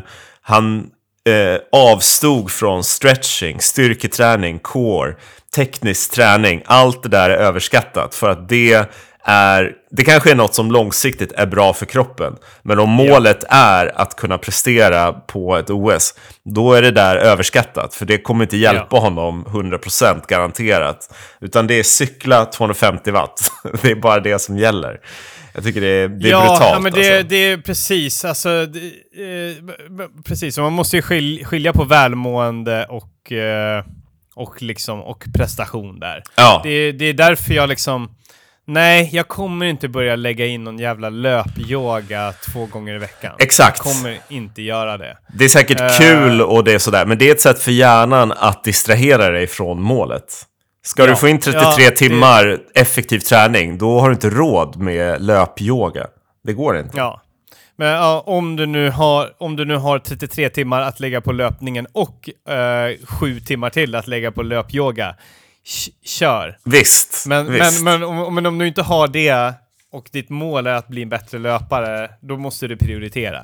han eh, avstod från stretching, styrketräning, core, teknisk träning. Allt det där är överskattat för att det är, det kanske är något som långsiktigt är bra för kroppen. Men om målet är att kunna prestera på ett OS, då är det där överskattat. För det kommer inte hjälpa Ja. honom 100% garanterat. Utan det är cykla 250 watt. Det är bara det som gäller. Jag tycker det är, det är ja, brutalt. Ja, men det, alltså. det är precis. Alltså, det, eh, precis. Man måste ju skilja, skilja på välmående och, eh, och, liksom, och prestation där. Ja. Det, det är därför jag liksom... Nej, jag kommer inte börja lägga in någon jävla löpyoga två gånger i veckan. Exakt. Jag kommer inte göra det. Det är säkert Eh. kul och det är sådär, men det är ett sätt för hjärnan att distrahera dig från målet. Ska Ja. du få in 33 Ja, det- timmar effektiv träning, då har du inte råd med löpyoga. Det går inte. Ja. Men ja, om, du nu har, om du nu har 33 timmar att lägga på löpningen och eh, 7 timmar till att lägga på löpyoga, kör. Visst, Men, visst. men, men, om, men om du inte har det och ditt mål är att bli en bättre löpare, då måste du prioritera.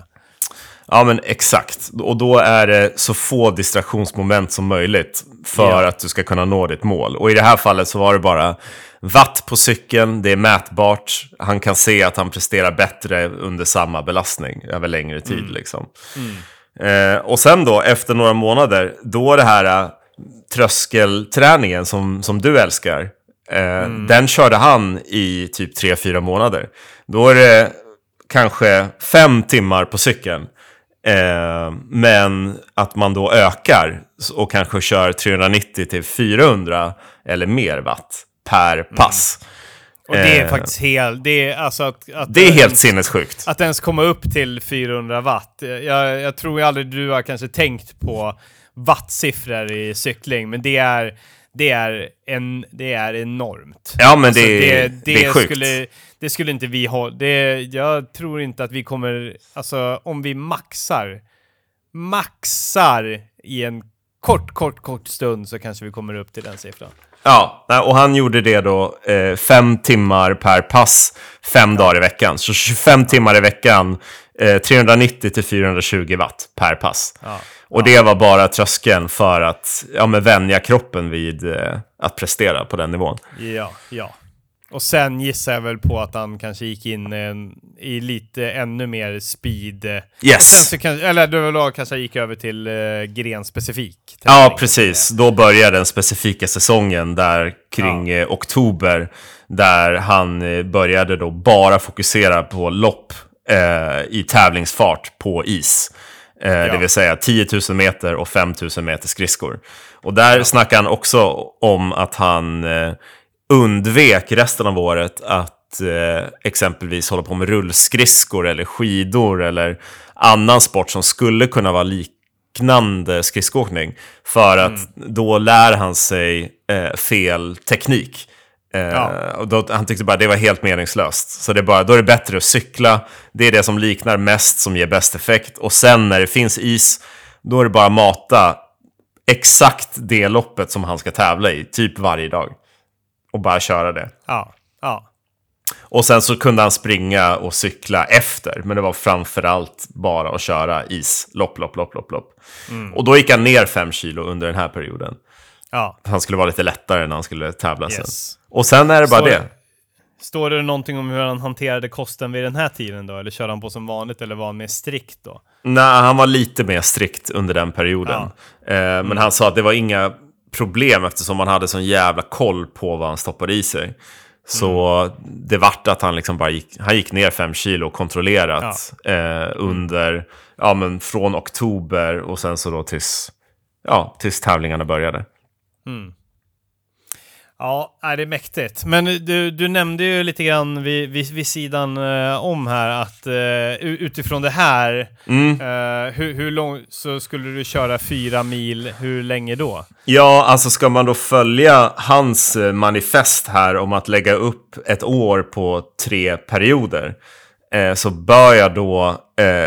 Ja, men exakt. Och då är det så få distraktionsmoment som möjligt för Ja. att du ska kunna nå ditt mål. Och i det här fallet så var det bara watt på cykeln, det är mätbart. Han kan se att han presterar bättre under samma belastning över längre tid. Mm. Liksom. Eh, och sen då, efter några månader, då är det här eh, tröskelträningen som, som du älskar. Eh, Den körde han i typ 3-4 månader. Då är det kanske fem timmar på cykeln. Eh, men att man då ökar och kanske kör 390 till 400 eller mer watt per pass. Och det är Eh. faktiskt helt... Det är alltså att... att Det är helt ens- sinnessjukt. Att ens komma upp till 400 watt. Jag, jag tror aldrig du har kanske tänkt på wattsiffror i cykling, men det är, det är, en, det är enormt. Ja, men Alltså, det, är- det, är sjukt. Skulle, det skulle inte vi ha. Det, jag tror inte att vi kommer, alltså om vi maxar, maxar i en kort, kort, kort stund så kanske vi kommer upp till den siffran. Ja, och han gjorde det då eh, fem timmar per pass, fem dagar i veckan. Så 25 timmar i veckan, eh, 390 till 420 watt per pass. Ja. Och det var bara tröskeln för att ja, men vänja kroppen vid eh, att prestera på den nivån. Ja, ja. Och sen gissar jag väl på att han kanske gick in en, i lite ännu mer speed. eh, Yes! så kan, eller då kanske gick över till eh, grenspecifik. Ja, träning. precis. Då började den specifika säsongen där kring eh, oktober. Där han eh, började då bara fokusera på lopp eh, i tävlingsfart på is. Eh, Det vill säga 10 000 meter och 5 000 meter skridskor. Och där snackar han också om att han eh, undvek resten av året att eh, exempelvis hålla på med rullskridskor eller skidor eller annan sport som skulle kunna vara liknande skridskoåkning. För att då lär han sig fel teknik. Eh, Ja. och då, han tyckte bara det var helt meningslöst. Så det är bara, då är det bättre att cykla. Det är det som liknar mest, som ger bäst effekt. Och sen när det finns is, då är det bara att mata exakt det loppet som han ska tävla i, typ varje dag. Och bara köra det. Ja, ja. Och sen så kunde han springa och cykla efter, men det var framförallt bara att köra is, lopp, lopp, lopp, lopp, lopp. Och då gick han ner fem kilo under den här perioden. ja. Han skulle vara lite lättare när han skulle tävla sen. Och sen är det bara Så- det. Står det någonting om hur han hanterade kosten vid den här tiden då? Eller körde han på som vanligt eller var han mer strikt då? Nej, han var lite mer strikt under den perioden. Eh, men han sa att det var inga problem eftersom han hade sån jävla koll på vad han stoppade i sig. Så det vart att han liksom bara gick, han gick ner fem kilo kontrollerat eh, under, ja men från oktober och sen så då tills, ja, tills tävlingarna började. Ja, är det är mäktigt. Men du, du nämnde ju lite grann vid, vid, vid sidan eh, om här att eh, u- utifrån det här, eh, hur, hur långt så skulle du köra fyra mil, hur länge då? Ja, alltså ska man då följa hans manifest här om att lägga upp ett år på tre perioder så bör jag då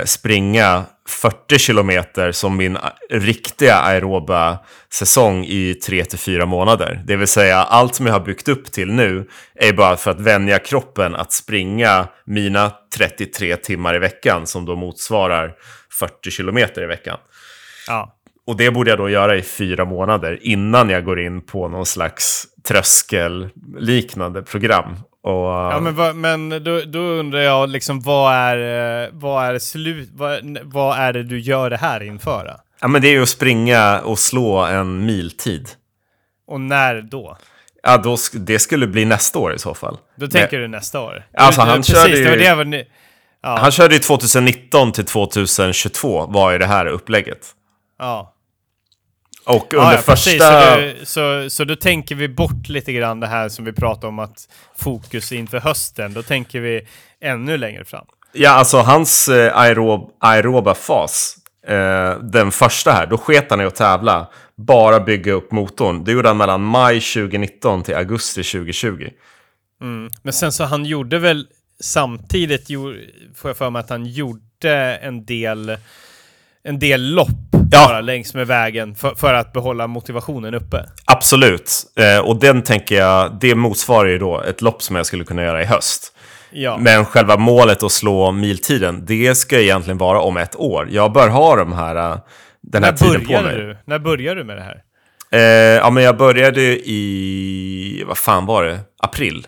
springa 40 kilometer som min riktiga aeroba säsong i 3 till 4 månader. Det vill säga allt som jag har byggt upp till nu är bara för att vänja kroppen att springa mina 33 timmar i veckan som då motsvarar 40 kilometer i veckan. Ja, Och det borde jag då göra i fyra månader innan jag går in på någon slags tröskelliknande program. Och, Ja, men, vad- men då, då undrar jag liksom vad är, eh, vad är slut, vad, vad är det du gör det här inför? då? ja, men det är ju att springa och slå en miltid. Och när då? Ja, då, det skulle bli nästa år i så fall. Då tänker du nästa år? Alltså, Du- han precis, körde det ju- det var ni- ja, Han körde ju 2019 till 2022 var ju det här upplägget. ja. Och Ja, under ja, precis. första... Så, du, så, så då tänker vi bort lite grann det här som vi pratade om att fokus inför hösten. Då tänker vi ännu längre fram. Ja, alltså hans eh, aerob, aeroba fas, eh, den första här, då sket han i att tävla. Bara bygga upp motorn. Det gjorde han mellan maj 2019 till augusti 2020. Men sen så han gjorde väl samtidigt, får jag för mig att han gjorde en del, en del lopp Ja. bara längs med vägen för, för att behålla motivationen uppe. Absolut. Eh, och den tänker jag, det motsvarar ju då ett lopp som jag skulle kunna göra i höst. Ja, Men själva målet att slå miltiden, det ska egentligen vara om ett år. Jag bör ha de här, eh, den här när tiden på mig. du? När började du med det här? Eh, ja, men jag började i, vad fan var det? April.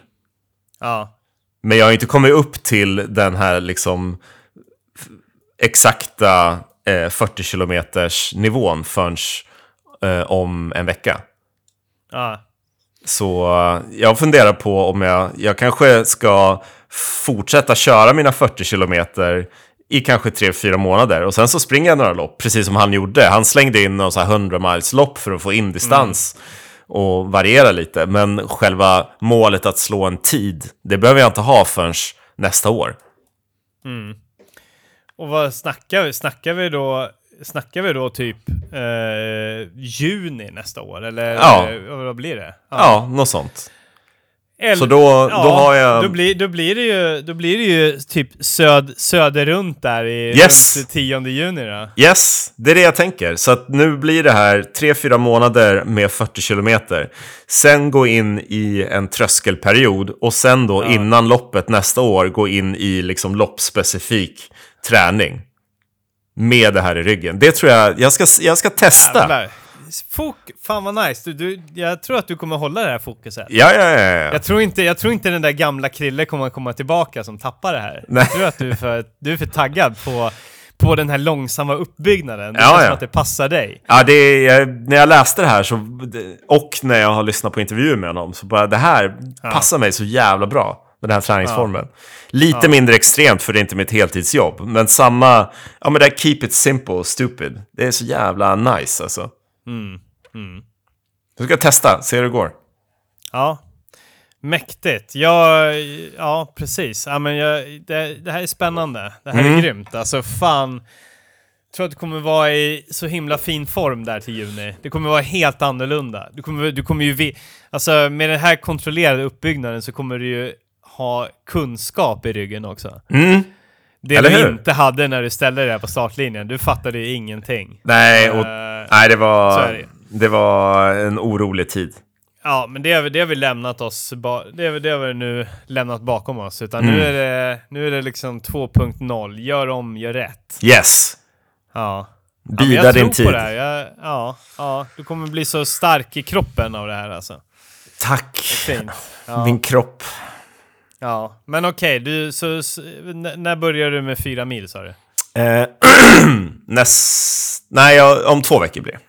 Ja, Men jag har inte kommit upp till den här liksom exakta eh, 40 kilometers nivån förrän eh, om en vecka. ja, Så eh, jag funderar på om jag, jag kanske ska fortsätta köra mina 40 kilometer i kanske 3-4 månader och sen så springer jag några lopp, precis som han gjorde. Han slängde in någon så här 100 miles lopp för att få in distans och variera lite. Men själva målet att slå en tid, det behöver jag inte ha förrän nästa år. Och vad snackar vi? Snackar vi då, snackar vi då typ eh, juni nästa år? Eller Ja. vad blir det? Ja, något sånt. Eller- Så då, då har jag... Då blir, då blir det ju, då blir det ju typ söd, söderunt där i Yes. runt 10 juni då. Yes, det är det jag tänker. Så att nu blir det här 3-4 månader med 40 kilometer. Sen gå in i en tröskelperiod och sen då innan loppet nästa år gå in i liksom loppspecifik träning. Med det här i ryggen. Det tror jag, jag ska, jag ska testa. Jävlar. Fok, fan vad nice. Du, du, jag tror att du kommer hålla det här fokuset. Ja, ja, ja, ja. Jag tror, inte, jag tror inte den där gamla Krille kommer att komma tillbaka som tappar det här. Nej. Jag tror att du är för, du är för taggad på, på den här långsamma uppbyggnaden. Det Ja, känns ja. som att det passar dig. Ja, det är, jag, när jag läste det här så, och när jag har lyssnat på intervjuer med honom så bara det här passar mig så jävla bra med den här träningsformen. Lite mindre extremt för det är inte mitt heltidsjobb, men samma, ja men det här keep it simple, stupid. Det är så jävla nice alltså. Jag ska testa, se hur det går. Ja. Mäktigt. Ja, ja precis. Ja, men jag, det, det här är spännande. Det här Mm. är grymt. Alltså fan. Jag tror att du kommer vara i så himla fin form där till juni. Det kommer vara helt annorlunda. Du kommer, du kommer ju... Alltså med den här kontrollerade uppbyggnaden så kommer du ju ha kunskap i ryggen också. Mm. Det Eller du hur? inte hade när du ställde dig på startlinjen. Du fattade ju ingenting. Nej, och, Eh, nej det, var, det. det var en orolig tid. Ja, men det har vi, det har vi lämnat oss, det, har vi, det har vi nu lämnat bakom oss. Utan Mm. nu, är det, nu är det liksom 2.0, gör om, gör rätt. Yes, Ja. Ja, bida jag din tror tid. på det här. Jag, ja, ja, du kommer bli så stark i kroppen av det här alltså. Tack, Fint. Ja, min kropp. Ja. Men okej, du, så, så, när börjar du med fyra mil sa du? Eh, näst... Nej, om två veckor blir det.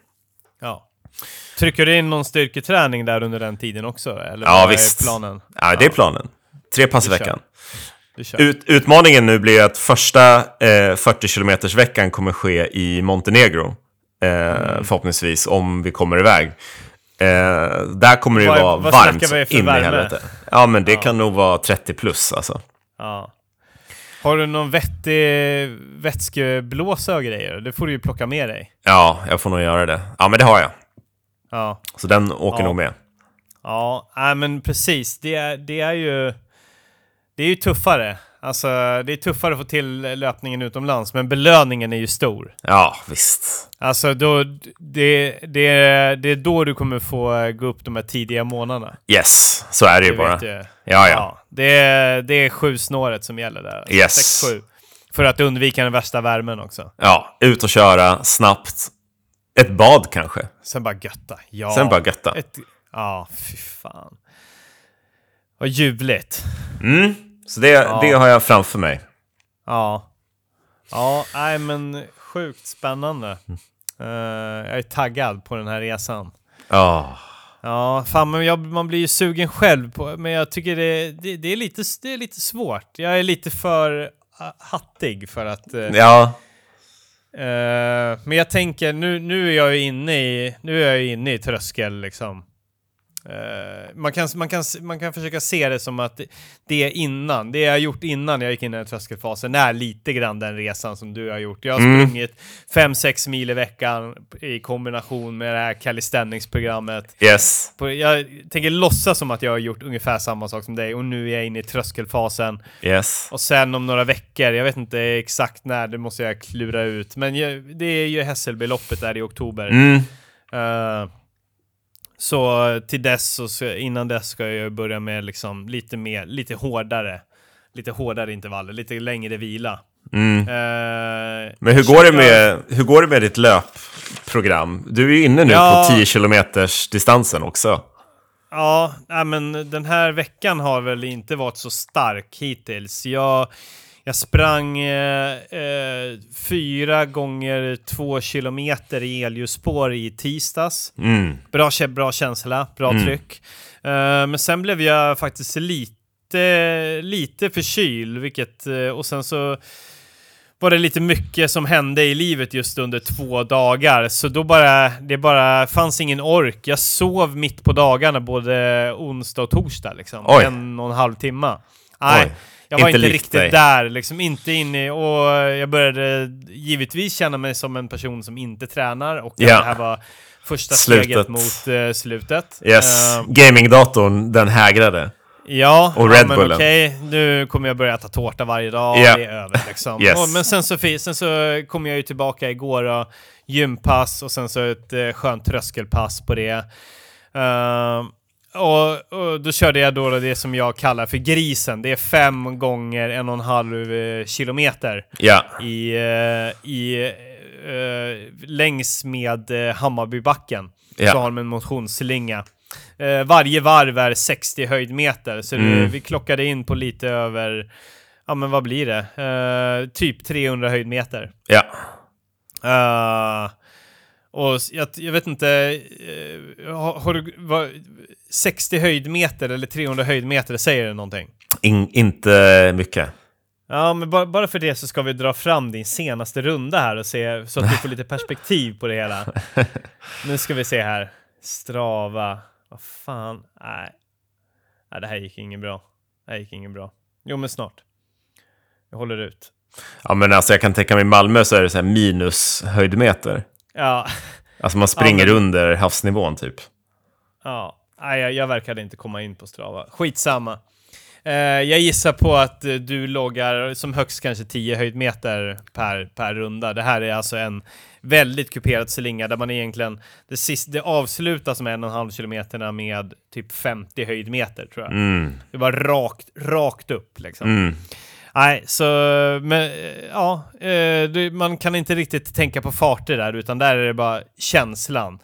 Ja. Trycker du in någon styrketräning där under den tiden också? Eller Ja, visst. planen? Ja, det är planen. Tre pass i veckan. Ut, utmaningen nu blir att första eh, 40 km veckan kommer ske i Montenegro. Eh, Mm. Förhoppningsvis, om vi kommer iväg. Eh, där kommer det ju vara varmt in i helvete. Ja, men det kan nog vara 30 plus alltså. Ja. Har du någon vettig vätskeblåsa och grejer? Det får du ju plocka med dig. Ja, jag får nog göra det. Ja, men det har jag. Ja, Så den åker Ja. nog med. ja nej, men precis. Det är, det är ju... Det är ju tuffare. Alltså, det är tuffare att få till löpningen utomlands, men belöningen är ju stor. Ja, visst. Alltså, då, det, det, det är då du kommer få gå upp de här tidiga månaderna. Yes, så är det ju bara. du. Ja, ja. det, det är sju snåret som gäller där. Yes. 6-7. För att undvika den värsta värmen också. Ja, ut och köra snabbt. Ett bad kanske. Sen bara götta. Ja. Sen bara götta. Ett, ja, fy fan. Vad ljuvligt. Mm. Så det, Ja. det har jag framför mig. Ja. Ja, nej men sjukt spännande. Eh, jag är taggad på den här resan. Ja. Ja, fan men jag, man blir ju sugen själv på, men jag tycker det, det, det, är, lite, det är lite svårt. Jag är lite för uh, hattig för att... eh, Ja. eh, men jag tänker, nu, nu är jag ju inne i, nu är jag inne i tröskel liksom. Eh, man, kan, man, kan, man kan försöka se det som att det innan, det jag gjort innan jag gick in i den tröskelfasen är lite grann den resan som du har gjort. Jag har Mm. sprungit 5-6 mil i veckan i kombination med det här calisthenics-programmet. Yes. Jag tänker låtsas som att jag har gjort ungefär samma sak som dig och nu är jag inne i tröskelfasen. Yes. Och sen om några veckor, jag vet inte exakt när, det måste jag klura ut. Men jag, det är ju Hässelbyloppet där i oktober. Mm. Eh, så till dess, och innan dess ska jag börja med liksom lite mer, lite hårdare. Lite hårdare intervaller, lite längre vila. Mm. Eh, Men hur går, det med, hur går det med ditt löpprogram? Du är ju inne nu Ja. på 10 kilometers distansen också. Ja, men den här veckan har väl inte varit så stark hittills. Jag, jag sprang eh, eh, fyra gånger två kilometer i elljusspår i tisdags. Mm. Bra, bra känsla, bra Mm. tryck. Eh, men sen blev jag faktiskt lite, lite förkyld, vilket, eh, och sen så var det lite mycket som hände i livet just under två dagar, så då bara, det bara fanns ingen ork. Jag sov mitt på dagarna både onsdag och torsdag liksom. Oj. En och en halv timme. Nej, Oj. Jag var Inte inte, riktigt dig. där, liksom inte inne i, och jag började givetvis känna mig som en person som inte tränar och Ja. det här var första Slutet. steget mot eh, slutet. Yes. Eh, Gamingdatorn, den hägrade. ja, Och ja, Red men Bullen. okej, nu kommer jag börja äta tårta varje dag, Ja. det är över liksom. Yes. Och, men sen så, sen så kom jag ju tillbaka igår och gympass och sen så ett eh, skönt tröskelpass på det. Eh, och, och då körde jag då det som jag kallar för grisen. Det är fem gånger en och en halv eh, kilometer Ja. i, eh, i eh, längs med Hammarbybacken. Ja. Så har de en motionsslinga. Varje varv är 60 höjdmeter, så det, Mm. vi klockade in på lite över, ja men vad blir det? Eh, typ 300 höjdmeter. Ja. Och jag, jag vet inte, har, har du, vad, 60 höjdmeter eller 300 höjdmeter, säger det någonting? In, inte mycket. Ja, men bara, bara för det så ska vi dra fram din senaste runda här och se så att du får lite perspektiv på det hela. Nu ska vi se här. Strava. Vad fan. Nej. Nej, det här gick inget bra. Det här gick inget bra. Jo, men snart. Jag håller ut. Ja, men alltså jag kan tänka mig i Malmö så är det så här minus höjdmeter. Ja, Alltså man springer men- under havsnivån typ. ja. Nej, jag, jag verkade inte komma in på Strava. Skitsamma. Eh, jag gissar på att eh, du loggar som högst kanske 10 höjdmeter per, per runda. Det här är alltså en väldigt kuperad slinga där man egentligen, det, sist, det avslutas med en och en halv kilometerna med typ 50 höjdmeter tror jag. Mm. Det var rakt, rakt upp liksom. Mm. Nej, så men, eh, ja, eh, man kan inte riktigt tänka på farter där, utan där är det bara känslan.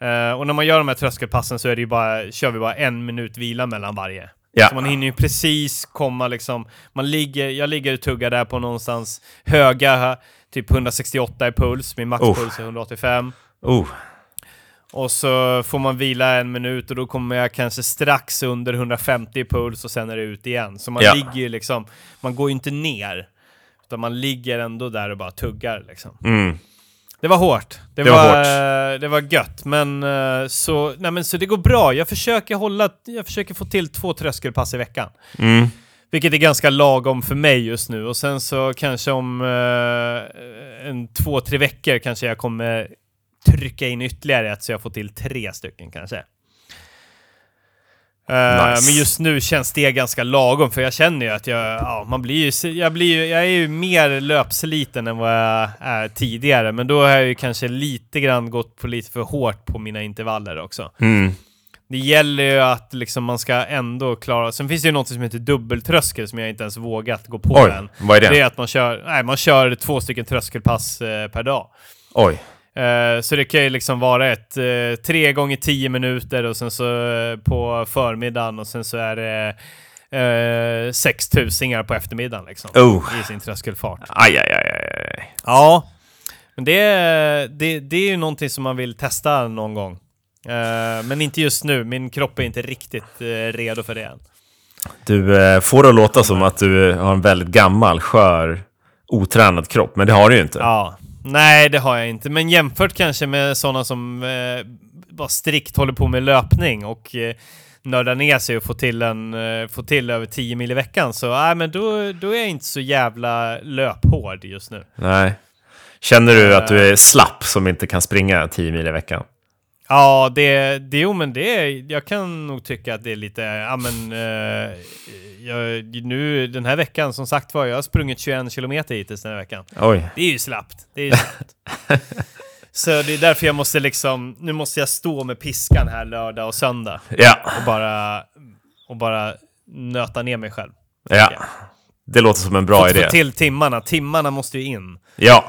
Eh, och när man gör de här tröskelpassen så är det ju bara, kör vi bara en minut vila mellan varje. Ja. Så man hinner ju precis komma liksom, man ligger, jag ligger och tuggar där på någonstans höga, typ 168 i puls, min maxpuls är 185. Oh. Och så får man vila en minut och då kommer jag kanske strax under 150 i puls och sen är det ut igen. Så man Ja. ligger ju liksom, man går ju inte ner. Utan man ligger ändå där och bara tuggar liksom. Mm. Det var hårt. Det, Det var, var hårt. eh, det var gött. Men eh, så, nej men så det går bra. Jag försöker hålla, jag försöker få till två tröskelpass i veckan. Mm. Vilket är ganska lagom för mig just nu. Och sen så kanske om eh, en två, tre veckor kanske jag kommer trycka in ytterligare ett så jag får till tre stycken kanske. Eh, Nice. Men just nu känns det ganska lagom för jag känner ju att jag, ja, man blir ju, jag blir ju, jag är ju mer löpsliten än vad jag är tidigare. Men då har jag ju kanske lite grann gått på lite för hårt på mina intervaller också. Mm. Det gäller ju att liksom man ska ändå klara... Sen finns det ju något som heter dubbeltröskel som jag inte ens vågat gå på Oj, än. vad är det? Det är att man kör, nej, man kör två stycken tröskelpass eh, per dag. Oj. Eh, så det kan ju liksom vara ett eh, tre gånger tio minuter och sen så eh, på förmiddagen och sen så är det eh, sex tusingar på eftermiddagen liksom. Oh. I sin tröskelfart. Aj, aj, aj, aj. Ja, men det, det, det är ju någonting som man vill testa någon gång. Men inte just nu, min kropp är inte riktigt redo för det än. Du får det att låta som att du har en väldigt gammal, skör, otränad kropp, men det har du ju inte. Ja, nej det har jag inte. Men jämfört kanske med sådana som eh, bara strikt håller på med löpning och eh, nördar ner sig och får till, en, eh, får till över 10 mil i veckan så nej, men då, då är jag inte så jävla löphård just nu. Nej. Känner du att du är slapp som inte kan springa 10 mil i veckan? Ja, det, det, jo, men det, jag kan nog tycka att det är lite, ja men, eh, jag, nu den här veckan som sagt var, jag har sprungit 21 kilometer hittills den här veckan. Oj. Det är ju slappt. Det är ju slappt. Så det är därför jag måste liksom, nu måste jag stå med piskan här lördag och söndag Ja, och bara, och bara nöta ner mig själv. ja. Det låter som en bra Få- idé. Få till timmarna, timmarna måste ju in. Ja,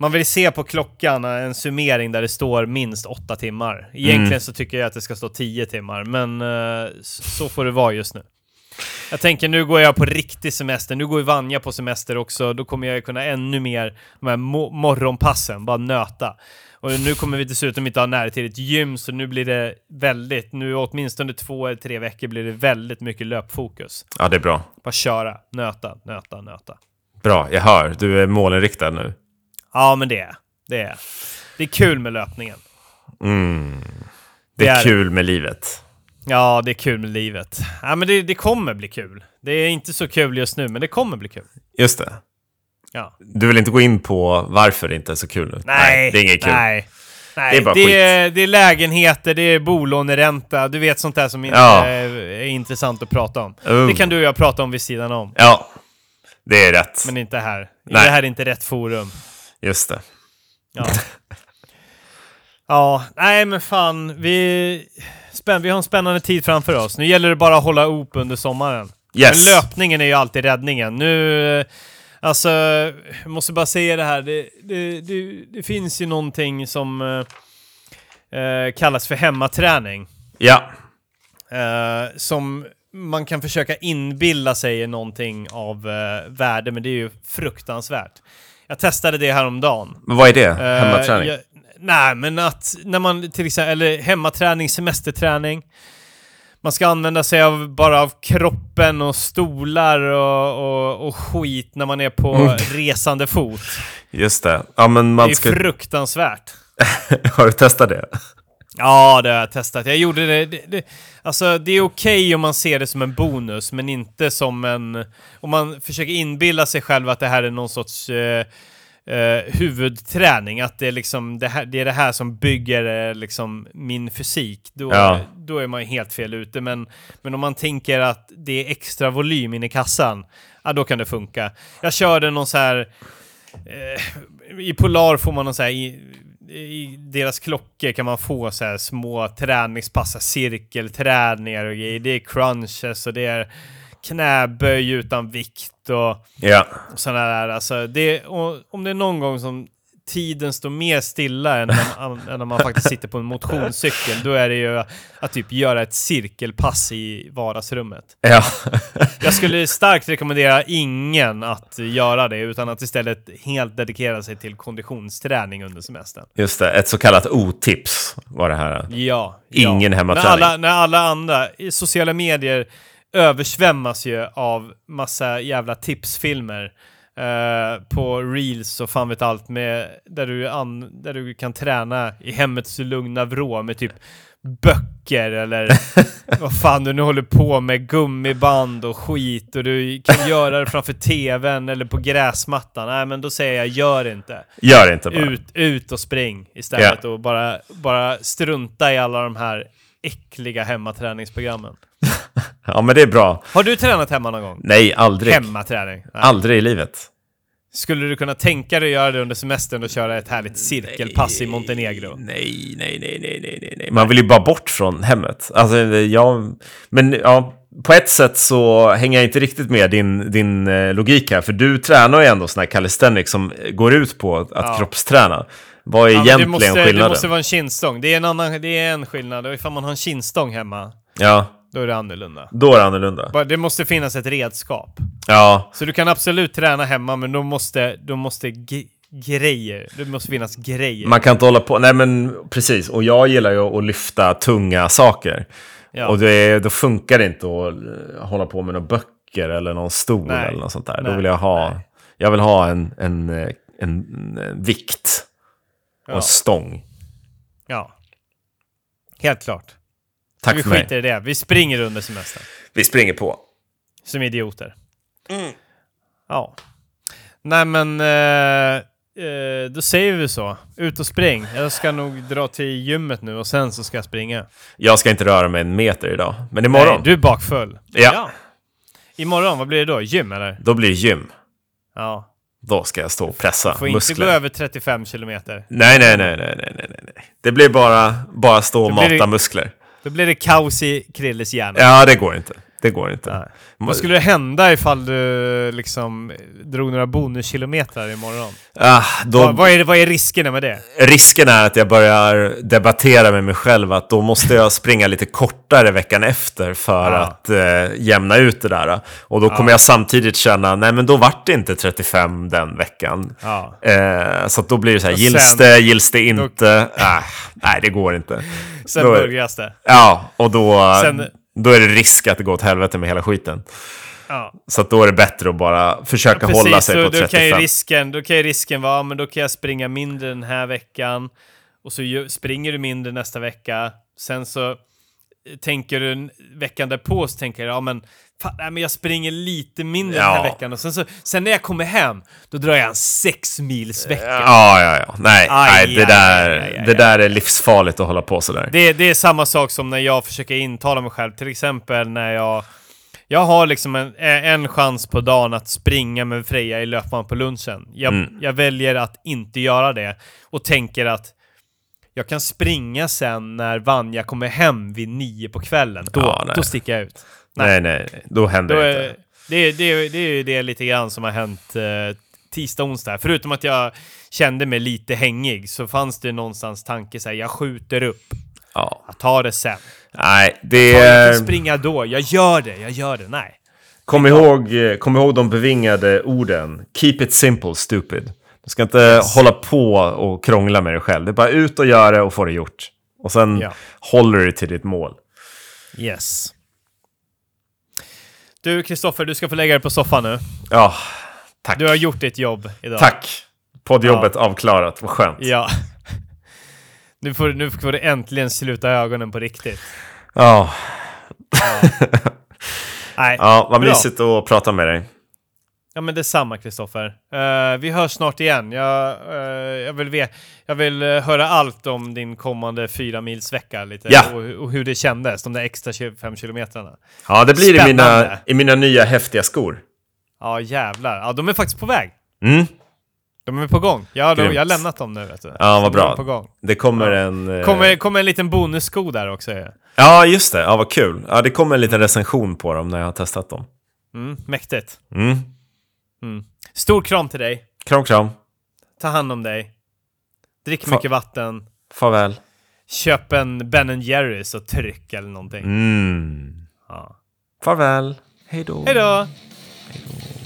Man vill se på klockan en summering där det står minst åtta timmar. Egentligen Mm. så tycker jag att det ska stå tio timmar, men s- så får det vara just nu. Jag tänker nu går jag på riktig semester, nu går ju Vanja på semester också, då kommer jag kunna ännu mer de här mo- morgonpassen, bara nöta. Och nu kommer vi dessutom inte ha nära till ett gym, så nu blir det väldigt, nu åtminstone två eller tre veckor blir det väldigt mycket löpfokus. ja det är bra. Bara köra, nöta, nöta, nöta. Bra, jag hör. Du är målinriktad nu. Ja, men det är det. Är. Det är kul med löpningen. Mm. Det Det är är det. kul med livet. Ja, det är kul med livet. Ja, men det, det kommer bli kul. Det är inte så kul just nu, men det kommer bli kul. Just det. Ja. Du vill inte gå in på varför det inte är så kul nu? Nej, det är inget kul. Nej. Nej, Det är bara det, är, det är lägenheter, det är bolåneränta, du vet sånt där som inte Ja. är, är intressant att prata om. Oh. Det kan du och jag prata om vid sidan om, Ja, det är rätt. men inte här. Nej. Det här är inte rätt forum. Just det. Ja. ja, nej men fan, vi, spänn, vi har en spännande tid framför oss. Nu gäller det bara att hålla ihop under sommaren. Yes. Men löpningen är ju alltid räddningen. Nu, eh, alltså, jag måste bara säga det här. Det, det, det, det finns ju någonting som eh, eh, kallas för hemmaträning. Ja, Eh, som man kan försöka inbilla sig någonting av eh, värde, men det är ju fruktansvärt. Jag testade det häromdagen. men vad är det? Eh, Hemmaträning? jag- nej, men att när man till exempel, eller hemmaträning, semesterträning. Man ska använda sig av bara av kroppen och stolar och, och, och skit när man är på Mm. resande fot. Just det. Ja, men Det man är ska... fruktansvärt. Har du testat det? Ja, det har jag testat. Jag gjorde det. det, det alltså, det är okej om man ser det som en bonus, men inte som en... Om man försöker inbilla sig själv att det här är någon sorts eh, eh, huvudträning, att det är, liksom, det, här, det är det här som bygger eh, liksom, min fysik, då, Ja. då är man helt fel ute. Men, men om man tänker att det är extra volym in i kassan, ja, då kan det funka. Jag körde någon så här... Eh, I Polar får man någon så här... I, deras klockor kan man få så här små träningspass, cirkelträningar och grejer. Det är crunches och det är knäböj utan vikt och, Ja. och sådana där. Alltså det, och om det är någon gång som tiden står mer stilla än när, man, än när man faktiskt sitter på en motionscykel, då är det ju att typ göra ett cirkelpass i vardagsrummet. Ja. Jag skulle starkt rekommendera ingen att göra det, utan att istället helt dedikera sig till konditionsträning under semestern. Just det. Ett så kallat otips var det här. Ja. Ingen ja. hemmaträning. När alla, när alla andra i sociala medier översvämmas ju av massa jävla tipsfilmer eh, på reels och fan vet allt med där du, an, där du kan träna i hemmets lugna vrå med typ böcker eller vad fan du nu håller på med, gummiband och skit och du kan göra det framför tvn eller på gräsmattan. Nej men då säger jag gör inte. Gör inte bara. Ut, ut och spring istället och bara, bara strunta i alla de här äckliga hemmaträningsprogrammen. Ja, men det är bra. Har du tränat hemma någon gång? Nej, aldrig. Hemmaträning? Nej. Aldrig i livet. Skulle du kunna tänka dig att göra det under semestern och köra ett härligt cirkelpass i Montenegro? Nej, nej, nej, nej, nej, nej, nej. Man vill ju bara bort från hemmet. Alltså, jag... Men ja, på ett sätt så hänger jag inte riktigt med din, din eh, logik här. För du tränar ju ändå sån här calisthenics som går ut på att Ja. kroppsträna. Vad är Ja, egentligen det, måste, det skillnaden? måste vara en kindstång. Det är en, annan, det är en skillnad. Ifall man har en kindstång hemma, Ja, då är det annorlunda. då är det annorlunda. Bara- Det måste finnas ett redskap. Ja, Så du kan absolut träna hemma, men då måste, då måste grejer. Det måste finnas grejer. man kan inte hålla på. Nej, men precis. Och jag gillar ju att lyfta tunga saker. ja. Och det, då funkar det inte att eh, hålla på med några böcker eller någon stol Nej. eller något sånt där. Då Nej. vill jag ha, Nej. jag vill ha en, en, eh, en, en vikt och ja. en stång. ja. Helt klart. Tack vi för mig. skiter i det. Vi springer under semestern. Vi springer på. Som idioter. Mm. Ja. Nej men, eh, eh, då säger vi så. Ut och spring. Jag ska nog dra till gymmet nu och sen så ska jag springa. Jag ska inte röra mig en meter idag. Men imorgon, Nej, du är bakfull. Ja. Imorgon, vad blir det då? Gym eller? då blir det gym. Ja. Då ska jag stå och pressa Får inte muskler. gå över 35 kilometer. Nej, nej, nej, nej, nej, nej, nej. Det blir bara, bara stå och Då mata det- muskler. Då blir det kaos i Krilles hjärna. Ja, det går inte. Det går inte. Nej. Vad skulle det hända ifall du liksom drog några bonuskilometrar imorgon? Ah, då, Vad, vad, är, vad är riskerna med det? Risken är att jag börjar debattera med mig själv att då måste jag springa lite kortare veckan efter för Ja. att eh, jämna ut det där. Och då kommer jag samtidigt känna, nej men då vart det inte 35 den veckan. Ja. Eh, så då blir det så här, gills det, gills det inte? Ah, nej, det går inte. Sen Då börjas det. Ja, och då, Sen- då är det risk att det går åt helvete med hela skiten. Ja. Så då är det bättre att bara försöka hålla sig på då kan, ju 35. risken, då kan ju risken vara, men då kan jag springa mindre den här veckan. Och så springer du mindre nästa vecka. Sen så tänker du veckan därpå så tänker jag, ja men, fan, nej, men jag springer lite mindre den Ja. här veckan. Och sen, så, sen när jag kommer hem, då drar jag en sex mils vecka. Ja, ja, ja. Nej, Aj, nej det, aj, där, aj, det där är livsfarligt att hålla på sådär. Det, det är samma sak som när jag försöker intala mig själv, till exempel när jag jag har liksom en, en chans på dagen att springa med Freja i löpband på lunchen. Jag, Mm. jag väljer att inte göra det och tänker att jag kan springa sen när Vanja kommer hem vid nio på kvällen. Då, Ja, då sticker jag ut. Nej, nej, nej. Då händer Då det är, inte. det, det, det är ju det lite grann som har hänt eh, tisdag, onsdag. Förutom att jag kände mig lite hängig så fanns det någonstans tanke så här, jag skjuter upp. Ja. Jag tar det sen. Nej, det Ja, jag är... kan springa då. Jag gör det, jag gör det. Nej. Kom ihåg, eh, kom ihåg de bevingade orden. Keep it simple, stupid. Du ska inte hålla på och krångla med dig själv. Det är bara ut och göra det och få det gjort. Och sen Ja. håller du till ditt mål. Yes. Du, Kristoffer, du ska få lägga dig på soffan nu. Ja, tack. Du har gjort ditt jobb idag. Tack. Poddjobbet avklarat, vad skönt. Ja. Nu får, nu får du äntligen sluta ögonen på riktigt. Ja, Nej. ja vad mysigt att prata med dig. Ja, men detsamma, Kristoffer. Eh, vi hörs snart igen. Jag, eh, jag vill, ve- jag vill eh, höra allt om din kommande fyra mils vecka lite. Ja. Och, och hur det kändes, de där extra 25 kilometrarna. Ja, det blir i mina, i mina nya häftiga skor. Ja, jävlar. Ja, de är faktiskt på väg. Mm. De är på gång. Ja, de, jag har lämnat dem nu, vet du. Ja, vad de bra. På gång. Det kommer Ja. en... Kommer, kommer en liten bonussko där också. Ja. Ja, just det. Ja, vad kul. Ja, det kommer en liten recension på dem när jag har testat dem. Mm, mäktigt. Mm. Stor kram till dig. Kram, kram. Ta hand om dig. Drick Fa- mycket vatten. Farväl. Köp en Ben Jerrys och tryck eller någonting. Mm. Ja. Farväl. Hej då. Hej då! Hej då.